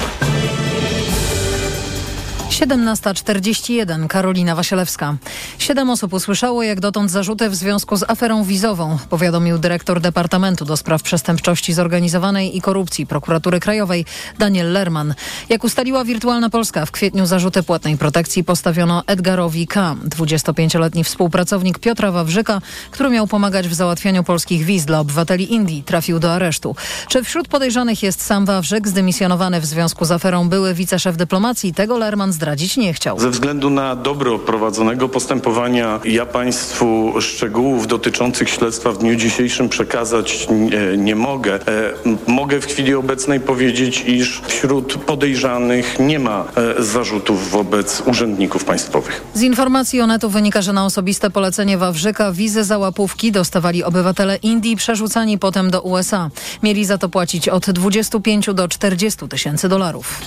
17.41. Karolina Wasielewska. Siedem osób usłyszało jak dotąd zarzuty w związku z aferą wizową, powiadomił dyrektor Departamentu do Spraw Przestępczości Zorganizowanej i Korupcji Prokuratury Krajowej Daniel Lerman. Jak ustaliła Wirtualna Polska, w kwietniu zarzuty płatnej protekcji postawiono Edgarowi K., 25-letni współpracownik Piotra Wawrzyka, który miał pomagać w załatwianiu polskich wiz dla obywateli Indii, trafił do aresztu. Czy wśród podejrzanych jest sam Wawrzyk, zdymisjonowany w związku z aferą były wiceszef dyplomacji? Tego Lerman zdradzić nie chciał. Ze względu na dobro prowadzonego postępowania ja Państwu szczegółów dotyczących śledztwa w dniu dzisiejszym przekazać nie, nie mogę. E, mogę w chwili obecnej powiedzieć, iż wśród podejrzanych nie ma e, zarzutów wobec urzędników państwowych. Z informacji Onetu wynika, że na osobiste polecenie Wawrzyka wizy za łapówki dostawali obywatele Indii przerzucani potem do USA. Mieli za to płacić od 25 do 40 tysięcy dolarów.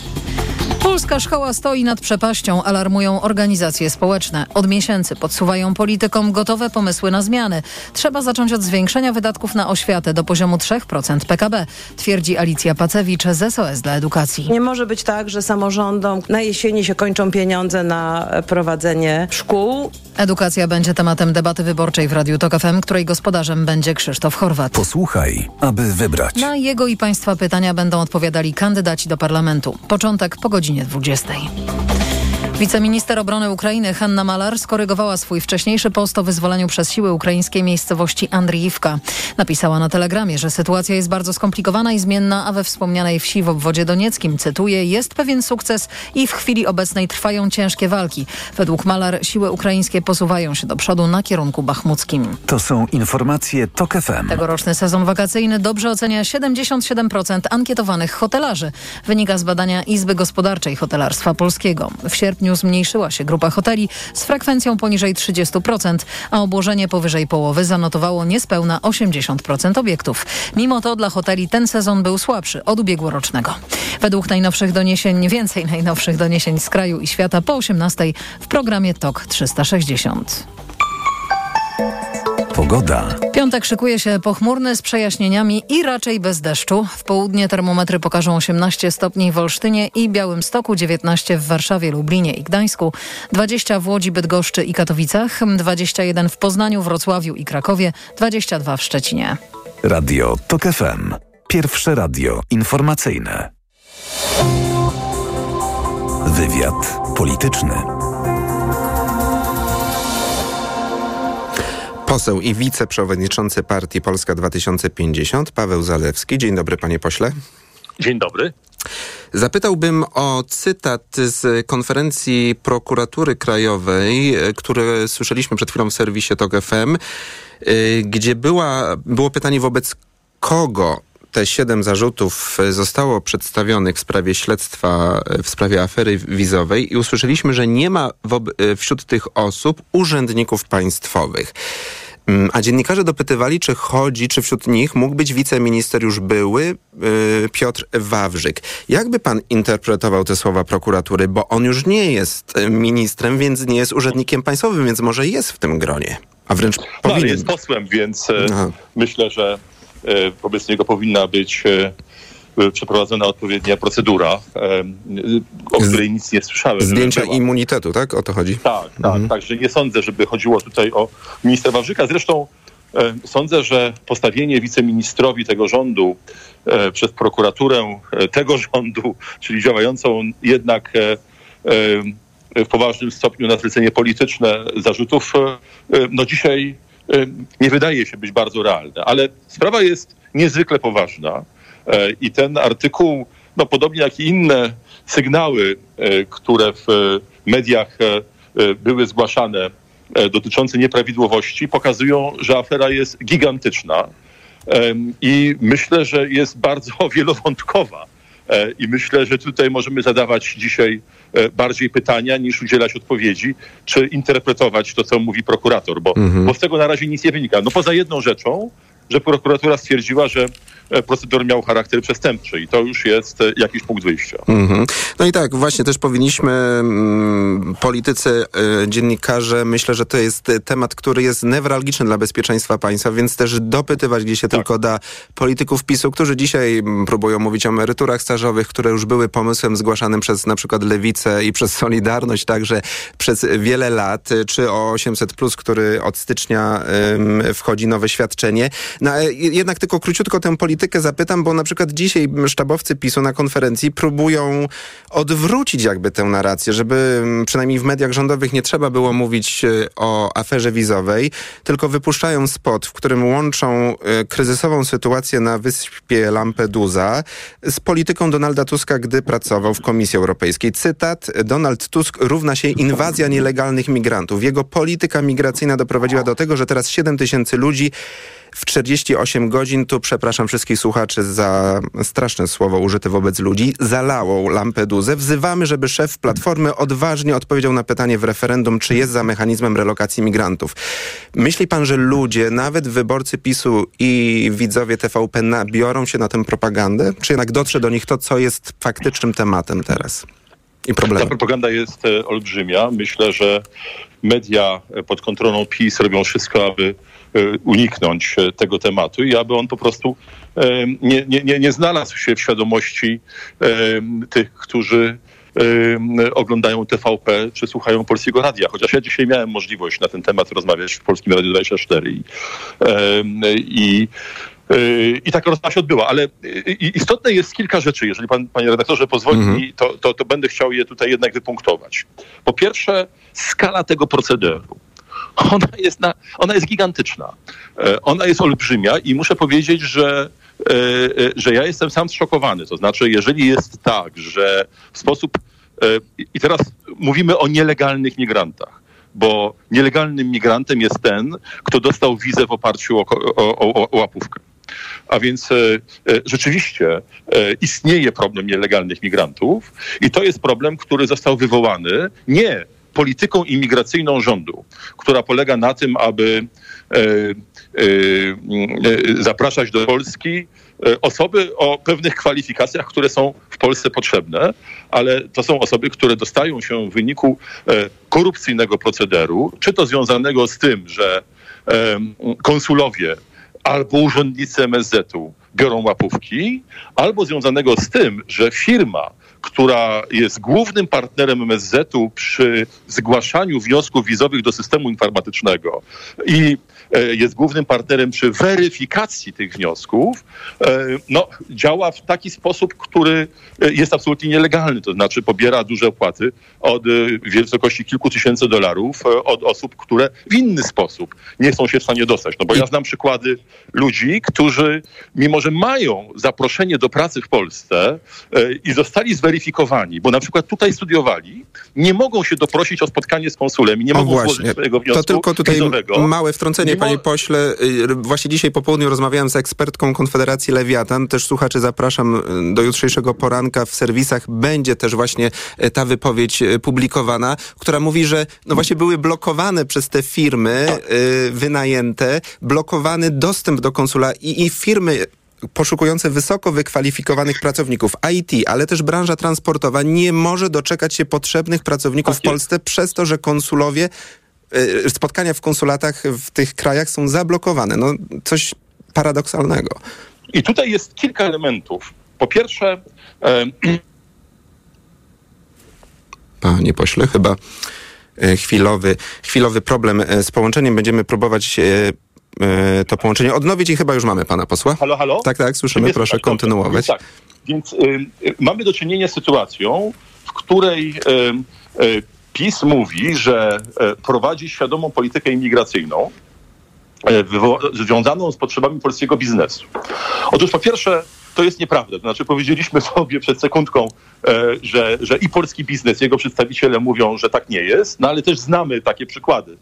Polska szkoła stoi nad przepaścią, alarmują organizacje społeczne. Od miesięcy podsuwają politykom gotowe pomysły na zmiany. Trzeba zacząć od zwiększenia wydatków na oświatę do poziomu 3% PKB, twierdzi Alicja Pacewicz z SOS dla Edukacji. Nie może być tak, że samorządom na jesieni się kończą pieniądze na prowadzenie szkół. Edukacja będzie tematem debaty wyborczej w Radiu Tok FM, której gospodarzem będzie Krzysztof Chorwat. Posłuchaj, aby wybrać. Na jego i Państwa pytania będą odpowiadali kandydaci do parlamentu. Początek po godzinie 20. Thank you. Wiceminister obrony Ukrainy Hanna Malar skorygowała swój wcześniejszy post o wyzwoleniu przez siły ukraińskiej miejscowości Andriivka. Napisała na telegramie, że sytuacja jest bardzo skomplikowana i zmienna, a we wspomnianej wsi w obwodzie donieckim, cytuję, jest pewien sukces i w chwili obecnej trwają ciężkie walki. Według Malar siły ukraińskie posuwają się do przodu na kierunku bachmuckim. To są informacje TOK FM. Tegoroczny sezon wakacyjny dobrze ocenia 77% ankietowanych hotelarzy. Wynika z badania Izby Gospodarczej Hotelarstwa Polskiego. W sierpniu zmniejszyła się grupa hoteli z frekwencją poniżej 30%, a obłożenie powyżej połowy zanotowało niespełna 80% obiektów. Mimo to dla hoteli ten sezon był słabszy od ubiegłorocznego. Według najnowszych doniesień, więcej najnowszych doniesień z kraju i świata po 18 w programie TOK 360. Pogoda. Piątek szykuje się pochmurny z przejaśnieniami i raczej bez deszczu. W południe termometry pokażą 18 stopni w Olsztynie i Białymstoku, 19 w Warszawie, Lublinie i Gdańsku, 20 w Łodzi, Bydgoszczy i Katowicach, 21 w Poznaniu, Wrocławiu i Krakowie, 22 w Szczecinie. Radio TOK FM. Pierwsze radio informacyjne. Wywiad polityczny. Poseł i wiceprzewodniczący partii Polska 2050 Paweł Zalewski. Dzień dobry panie pośle. Dzień dobry. Zapytałbym o cytat z konferencji prokuratury krajowej, który słyszeliśmy przed chwilą w serwisie TOK FM, gdzie była, było pytanie wobec kogo te siedem zarzutów zostało przedstawionych w sprawie śledztwa w sprawie afery wizowej i usłyszeliśmy, że nie ma wśród tych osób urzędników państwowych. A dziennikarze dopytywali, czy chodzi, czy wśród nich mógł być wiceminister już były Piotr Wawrzyk. Jakby pan interpretował te słowa prokuratury, bo on już nie jest ministrem, więc nie jest urzędnikiem państwowym, więc może jest w tym gronie, a wręcz no, powinien. jest posłem, więc Aha. myślę, że e, wobec niego powinna być e, przeprowadzona odpowiednia procedura, o której nic nie słyszałem. Zdjęcia immunitetu, tak? O to chodzi? Tak, tak. Mhm. Także nie sądzę, żeby chodziło tutaj o ministra Wawrzyka. Zresztą e, sądzę, że postawienie wiceministrowi tego rządu e, przez prokuraturę e, tego [LAUGHS] rządu, czyli działającą jednak w poważnym stopniu na zlecenie polityczne zarzutów, no dzisiaj nie wydaje się być bardzo realne. Ale sprawa jest niezwykle poważna. I ten artykuł, no podobnie jak i inne sygnały, które w mediach były zgłaszane dotyczące nieprawidłowości, pokazują, że afera jest gigantyczna i myślę, że jest bardzo [LAUGHS] wielowątkowa. I myślę, że tutaj możemy zadawać dzisiaj bardziej pytania niż udzielać odpowiedzi, czy interpretować to, co mówi prokurator, bo, Mhm. bo z tego na razie nic nie wynika. No poza jedną rzeczą, że prokuratura stwierdziła, że e, proceder miał charakter przestępczy i to już jest e, jakiś punkt wyjścia. Mhm. No i tak, właśnie też powinniśmy, mm, politycy, y, dziennikarze, myślę, że to jest y, temat, który jest newralgiczny dla bezpieczeństwa państwa, więc też dopytywać, gdzie się tylko da polityków PiSu, którzy dzisiaj mm, próbują mówić o emeryturach stażowych, które już były pomysłem zgłaszanym przez na przykład Lewicę i przez Solidarność także przez wiele lat, y, czy o 800+, plus, który od stycznia ym, wchodzi nowe świadczenie. No, jednak tylko króciutko tę politykę zapytam, bo na przykład dzisiaj sztabowcy PiSu na konferencji próbują odwrócić jakby tę narrację, żeby mm, przynajmniej w mediach rządowych nie trzeba było mówić y, o aferze wizowej, tylko wypuszczają spot, w którym łączą y, kryzysową sytuację na wyspie Lampedusa z polityką Donalda Tuska, gdy pracował w Komisji Europejskiej. Cytat, Donald Tusk równa się inwazja nielegalnych migrantów. Jego polityka migracyjna doprowadziła do tego, że teraz 7 tysięcy ludzi w 48 godzin, tu przepraszam wszystkich słuchaczy za straszne słowo użyte wobec ludzi, zalało Lampedusę. Wzywamy, żeby szef Platformy odważnie odpowiedział na pytanie w referendum, czy jest za mechanizmem relokacji migrantów. Myśli pan, że ludzie, nawet wyborcy PiSu i widzowie TVP nabiorą się na tę propagandę? Czy jednak dotrze do nich to, co jest faktycznym tematem teraz? I Ta problemem. propaganda jest e, olbrzymia. Myślę, że media e, pod kontrolą PiS robią wszystko, aby uniknąć e, tego tematu i aby on po prostu e, nie, nie, nie, nie znalazł się w świadomości e, tych, którzy e, oglądają TVP czy słuchają Polskiego Radia. Chociaż ja dzisiaj miałem możliwość na ten temat rozmawiać w Polskim Radiu 24 i, e, i I taka rozmowa się odbyła, ale istotne jest kilka rzeczy. Jeżeli pan, panie redaktorze, pozwoli mi, to, to, to będę chciał je tutaj jednak wypunktować. Po pierwsze, skala tego procederu. [LAUGHS] Ona jest, na, ona jest gigantyczna. E, Ona jest olbrzymia i muszę powiedzieć, że, e, e, że ja jestem sam zszokowany. To znaczy, jeżeli jest tak, że w sposób. I teraz mówimy o nielegalnych migrantach bo nielegalnym migrantem jest ten, kto dostał wizę w oparciu o, o, o, o łapówkę. A więc rzeczywiście istnieje problem nielegalnych migrantów i to jest problem, który został wywołany nie polityką imigracyjną rządu, która polega na tym, aby e, e, e, zapraszać do Polski e, osoby o pewnych kwalifikacjach, które są w Polsce potrzebne, ale to są osoby, które dostają się w wyniku e, korupcyjnego procederu, czy to związanego z tym, że konsulowie albo urzędnicy MSZ-u biorą łapówki, albo związanego z tym, że firma, która jest głównym partnerem MSZ-u przy zgłaszaniu wniosków wizowych do systemu informatycznego i e, jest głównym partnerem przy weryfikacji tych wniosków, e, no, działa w taki sposób, który e, jest absolutnie nielegalny. To znaczy pobiera duże opłaty od wysokości kilku tysięcy dolarów od osób, które w inny sposób nie są się w stanie dostać. No bo ja znam przykłady ludzi, którzy mimo, że mają zaproszenie do pracy w Polsce i zostali zweryfikowani, bo na przykład tutaj studiowali, nie mogą się doprosić o spotkanie z konsulem i nie O mogą właśnie, złożyć swojego wniosku to tylko tutaj wizowego. małe wtrącenie, Mimo- panie pośle. Y, Właśnie dzisiaj po południu rozmawiałem z ekspertką Konfederacji Lewiatan. Też słuchaczy zapraszam y, do jutrzejszego poranka w serwisach. Będzie też właśnie y, ta wypowiedź publikowana, która mówi, że no właśnie były blokowane przez te firmy wynajęte, blokowany dostęp do konsula i, i firmy poszukujące wysoko wykwalifikowanych pracowników IT, ale też branża transportowa nie może doczekać się potrzebnych pracowników w Polsce przez to, że konsulowie y, spotkania w konsulatach w tych krajach są zablokowane. No coś paradoksalnego. I tutaj jest kilka elementów. Po pierwsze, e, Panie pośle, chyba e, chwilowy, chwilowy problem e, z połączeniem. Będziemy próbować e, to połączenie odnowić i chyba już mamy pana posła. Halo, halo? Tak, tak, słyszymy. Proszę? Dobrze. kontynuować. Więc tak, więc y, y, mamy do czynienia z sytuacją, w której y, y, PiS mówi, że y, prowadzi świadomą politykę imigracyjną y, związaną z potrzebami polskiego biznesu. Otóż po pierwsze, to jest nieprawda. To znaczy powiedzieliśmy [LAUGHS] sobie przed sekundką, e, że, że i polski biznes, jego przedstawiciele mówią, że tak nie jest, no ale też znamy takie przykłady.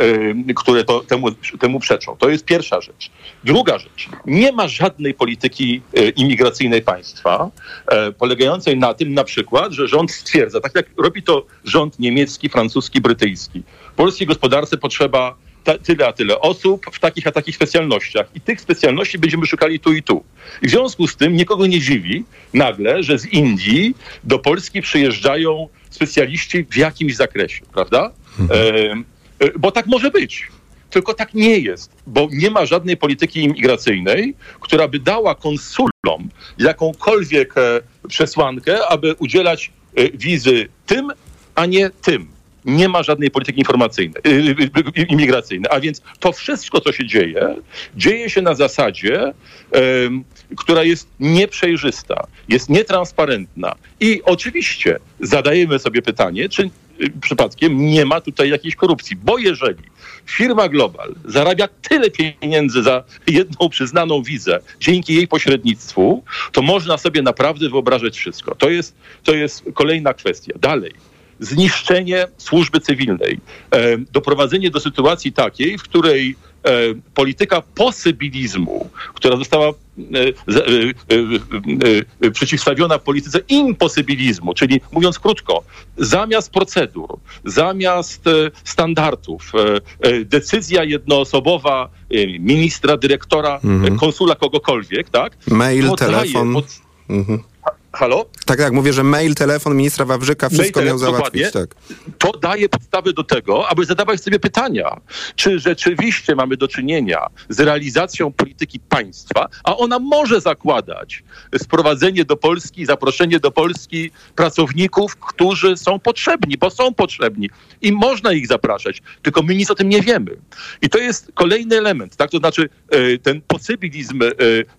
E, które to, temu, temu przeczą. To jest pierwsza rzecz. Druga rzecz. Nie ma żadnej polityki e, imigracyjnej państwa e, polegającej na tym na przykład, że rząd stwierdza, tak jak robi to rząd niemiecki, francuski, brytyjski. Polskiej gospodarce potrzeba tyle a tyle osób w takich a takich specjalnościach. I tych specjalności będziemy szukali tu i tu. I w związku z tym nikogo nie dziwi nagle, że z Indii do Polski przyjeżdżają specjaliści w jakimś zakresie, prawda? E, e, bo tak może być. Tylko tak nie jest, bo nie ma żadnej polityki imigracyjnej, która by dała konsulom jakąkolwiek e, przesłankę, aby udzielać e, wizy tym, a nie tym nie ma żadnej polityki informacyjnej, imigracyjnej. A więc to wszystko, co się dzieje, dzieje się na zasadzie, która jest nieprzejrzysta, jest nietransparentna. I oczywiście zadajemy sobie pytanie, czy przypadkiem nie ma tutaj jakiejś korupcji. Bo jeżeli firma Global zarabia tyle pieniędzy za jedną przyznaną wizę dzięki jej pośrednictwu, to można sobie naprawdę wyobrażać wszystko. To jest, to jest kolejna kwestia. Dalej zniszczenie służby cywilnej, e, doprowadzenie do sytuacji takiej, w której polityka posybilizmu, która została e, e, e, e, przeciwstawiona polityce imposybilizmu, czyli mówiąc krótko, zamiast procedur, zamiast e, standardów, e, e, decyzja jednoosobowa e, ministra, dyrektora, Mhm. e, konsula, kogokolwiek, tak? Mail, telefon. pod- Mhm. Halo? Tak, tak, mówię, że mail, telefon ministra Wawrzyka, wszystko Mail, miał załatwić. Tak. to daje podstawy do tego, aby zadawać sobie pytania, czy rzeczywiście mamy do czynienia z realizacją polityki państwa, a ona może zakładać sprowadzenie do Polski, zaproszenie do Polski pracowników, którzy są potrzebni, bo są potrzebni i można ich zapraszać, tylko my nic o tym nie wiemy. I to jest kolejny element, tak? To znaczy e, ten posybilizm e,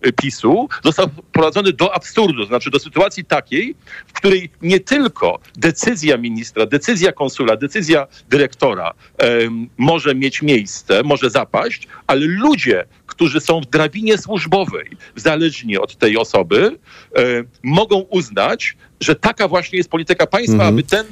e, PiSu został wprowadzony do absurdu, to znaczy do sytuacji takiej, w której nie tylko decyzja ministra, decyzja konsula, decyzja dyrektora em, może mieć miejsce, może zapaść, ale ludzie, którzy są w drabinie służbowej, zależnie od tej osoby, e, mogą uznać, że taka właśnie jest polityka państwa, Mhm. aby ten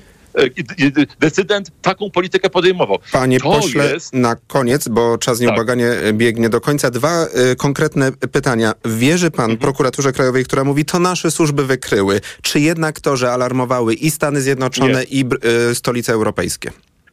decydent taką politykę podejmował. Panie to pośle, jest na koniec, bo czas nieubłaganie e, biegnie do końca, dwa y, konkretne pytania. Wierzy pan Mhm. prokuraturze krajowej, która mówi, to nasze służby wykryły, czy jednak to, że alarmowały i Stany Zjednoczone, Nie. i y, stolice europejskie?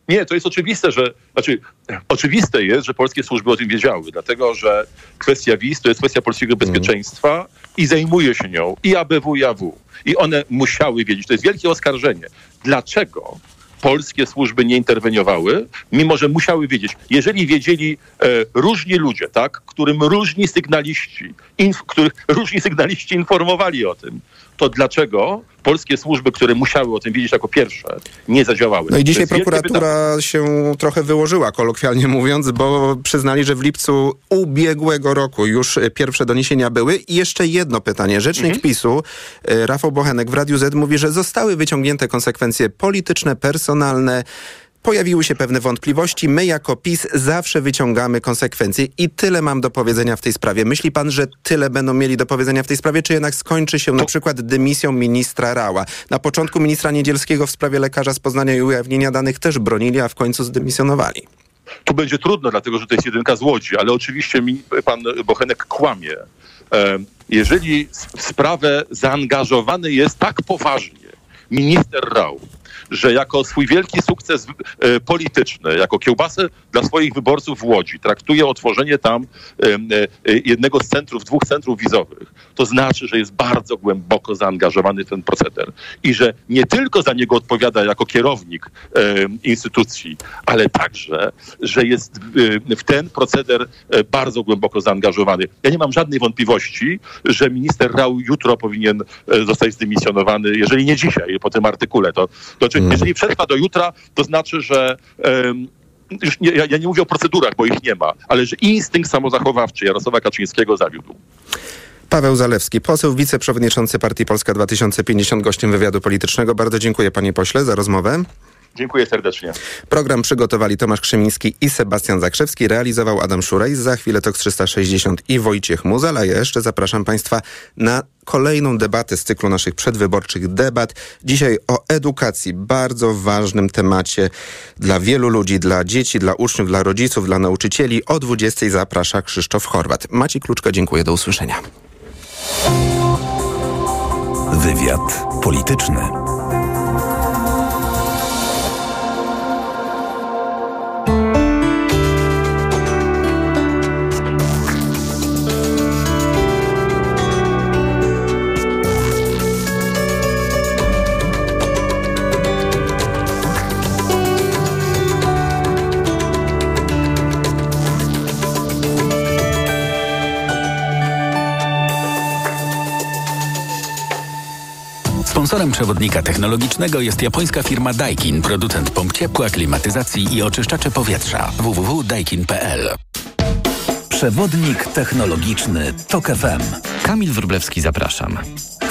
Nie, to jest oczywiste, że znaczy oczywiste jest, że polskie służby o tym wiedziały, dlatego że kwestia wiz to jest kwestia polskiego bezpieczeństwa i zajmuje się nią i ABW, i AW. I one musiały wiedzieć. To jest wielkie oskarżenie. Dlaczego polskie służby nie interweniowały, mimo że musiały wiedzieć. Jeżeli wiedzieli e, różni ludzie, tak, którym różni sygnaliści, inf, których różni sygnaliści informowali o tym, to dlaczego polskie służby, które musiały o tym wiedzieć jako pierwsze, nie zadziałały? No i dzisiaj prokuratura się trochę wyłożyła, kolokwialnie mówiąc, bo przyznali, że w lipcu ubiegłego roku już pierwsze doniesienia były. I jeszcze jedno pytanie. Rzecznik Mhm. PiSu, e, Rafał Bochenek w Radiu Z mówi, że zostały wyciągnięte konsekwencje polityczne, personalne. Pojawiły się pewne wątpliwości. My jako PiS zawsze wyciągamy konsekwencje i tyle mam do powiedzenia w tej sprawie. Myśli pan, że tyle będą mieli do powiedzenia w tej sprawie, czy jednak skończy się na przykład dymisją ministra Rała? Na początku ministra Niedzielskiego w sprawie lekarza z Poznania i ujawnienia danych też bronili, a w końcu zdymisjonowali. Tu będzie trudno, dlatego że to jest jedynka z Łodzi, ale oczywiście mi, pan Bochenek kłamie. Jeżeli w sprawę zaangażowany jest tak poważnie minister Rał, że jako swój wielki sukces e, polityczny, jako kiełbasę dla swoich wyborców w Łodzi, traktuje otworzenie tam e, e, jednego z centrów, dwóch centrów wizowych, to znaczy, że jest bardzo głęboko zaangażowany w ten proceder i że nie tylko za niego odpowiada jako kierownik instytucji, ale także, że jest w ten proceder bardzo głęboko zaangażowany. Ja nie mam żadnej wątpliwości, że minister Rał jutro powinien zostać zdymisjonowany, jeżeli nie dzisiaj, po tym artykule. To, to znaczy, jeżeli przetrwa do jutra, to znaczy, że em, już nie, ja, ja nie mówię o procedurach, bo ich nie ma, ale że instynkt samozachowawczy Jarosława Kaczyńskiego zawiódł. Paweł Zalewski, poseł, wiceprzewodniczący Partii Polska 2050, gościem wywiadu politycznego. Bardzo dziękuję panie pośle za rozmowę. Dziękuję serdecznie. Program przygotowali Tomasz Krzymiński i Sebastian Zakrzewski. Realizował Adam Szurej. Za chwilę TOK 360 i Wojciech Muzal. A ja jeszcze zapraszam Państwa na kolejną debatę z cyklu naszych przedwyborczych debat. Dzisiaj o edukacji, bardzo ważnym temacie dla wielu ludzi, dla dzieci, dla uczniów, dla rodziców, dla nauczycieli. O 20 zaprasza Krzysztof Chorwat. Maciej Kluczka, dziękuję, do usłyszenia. Wywiad polityczny. Sponsorem przewodnika technologicznego jest japońska firma Daikin, producent pomp ciepła, klimatyzacji i oczyszczacze powietrza. www.daikin.pl Przewodnik technologiczny TOK FM. Kamil Wróblewski, zapraszam.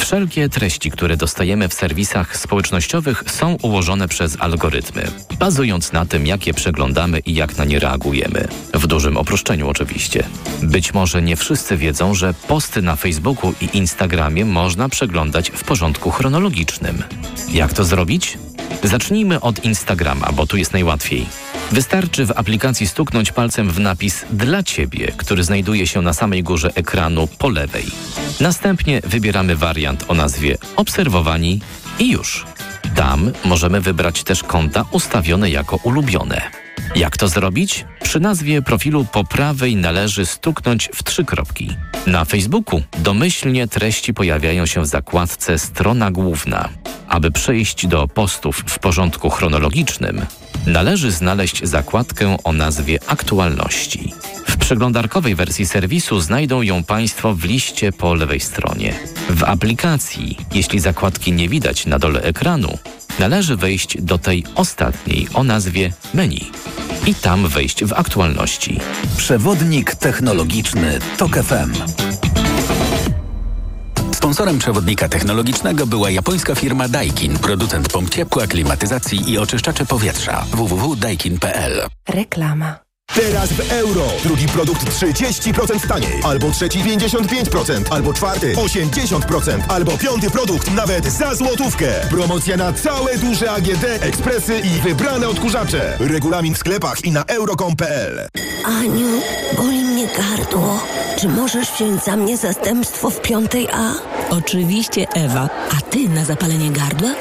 Wszelkie treści, które dostajemy w serwisach społecznościowych są ułożone przez algorytmy, bazując na tym, jak je przeglądamy i jak na nie reagujemy. W dużym oproszczeniu oczywiście. Być może nie wszyscy wiedzą, że posty na Facebooku i Instagramie można przeglądać w porządku chronologicznym. Jak to zrobić? Zacznijmy od Instagrama, bo tu jest najłatwiej. Wystarczy w aplikacji stuknąć palcem w napis dla Ciebie, który znajduje się na samej górze ekranu po lewej. Następnie wybieramy wariant o nazwie Obserwowani i już. Tam możemy wybrać też konta ustawione jako ulubione. Jak to zrobić? Przy nazwie profilu po prawej należy stuknąć w trzy kropki. Na Facebooku domyślnie treści pojawiają się w zakładce Strona główna. Aby przejść do postów w porządku chronologicznym, należy znaleźć zakładkę o nazwie Aktualności. W przeglądarkowej wersji serwisu znajdą ją Państwo w liście po lewej stronie. W aplikacji, jeśli zakładki nie widać na dole ekranu, należy wejść do tej ostatniej o nazwie Menu i tam wejść w aktualności. Przewodnik technologiczny TOK FM. Sponsorem przewodnika technologicznego była japońska firma Daikin, producent pomp ciepła, klimatyzacji i oczyszczacze powietrza. www.daikin.pl Reklama. Teraz w euro. Drugi produkt 30% taniej. Albo trzeci 55%. Albo czwarty 80%. Albo piąty produkt nawet za złotówkę. Promocja na całe duże AGD, ekspresy i wybrane odkurzacze. Regulamin w sklepach i na euro.com.pl Aniu, boli mnie gardło. Czy możesz wziąć za mnie zastępstwo w piątej A? Oczywiście, Ewa. A ty na zapalenie gardła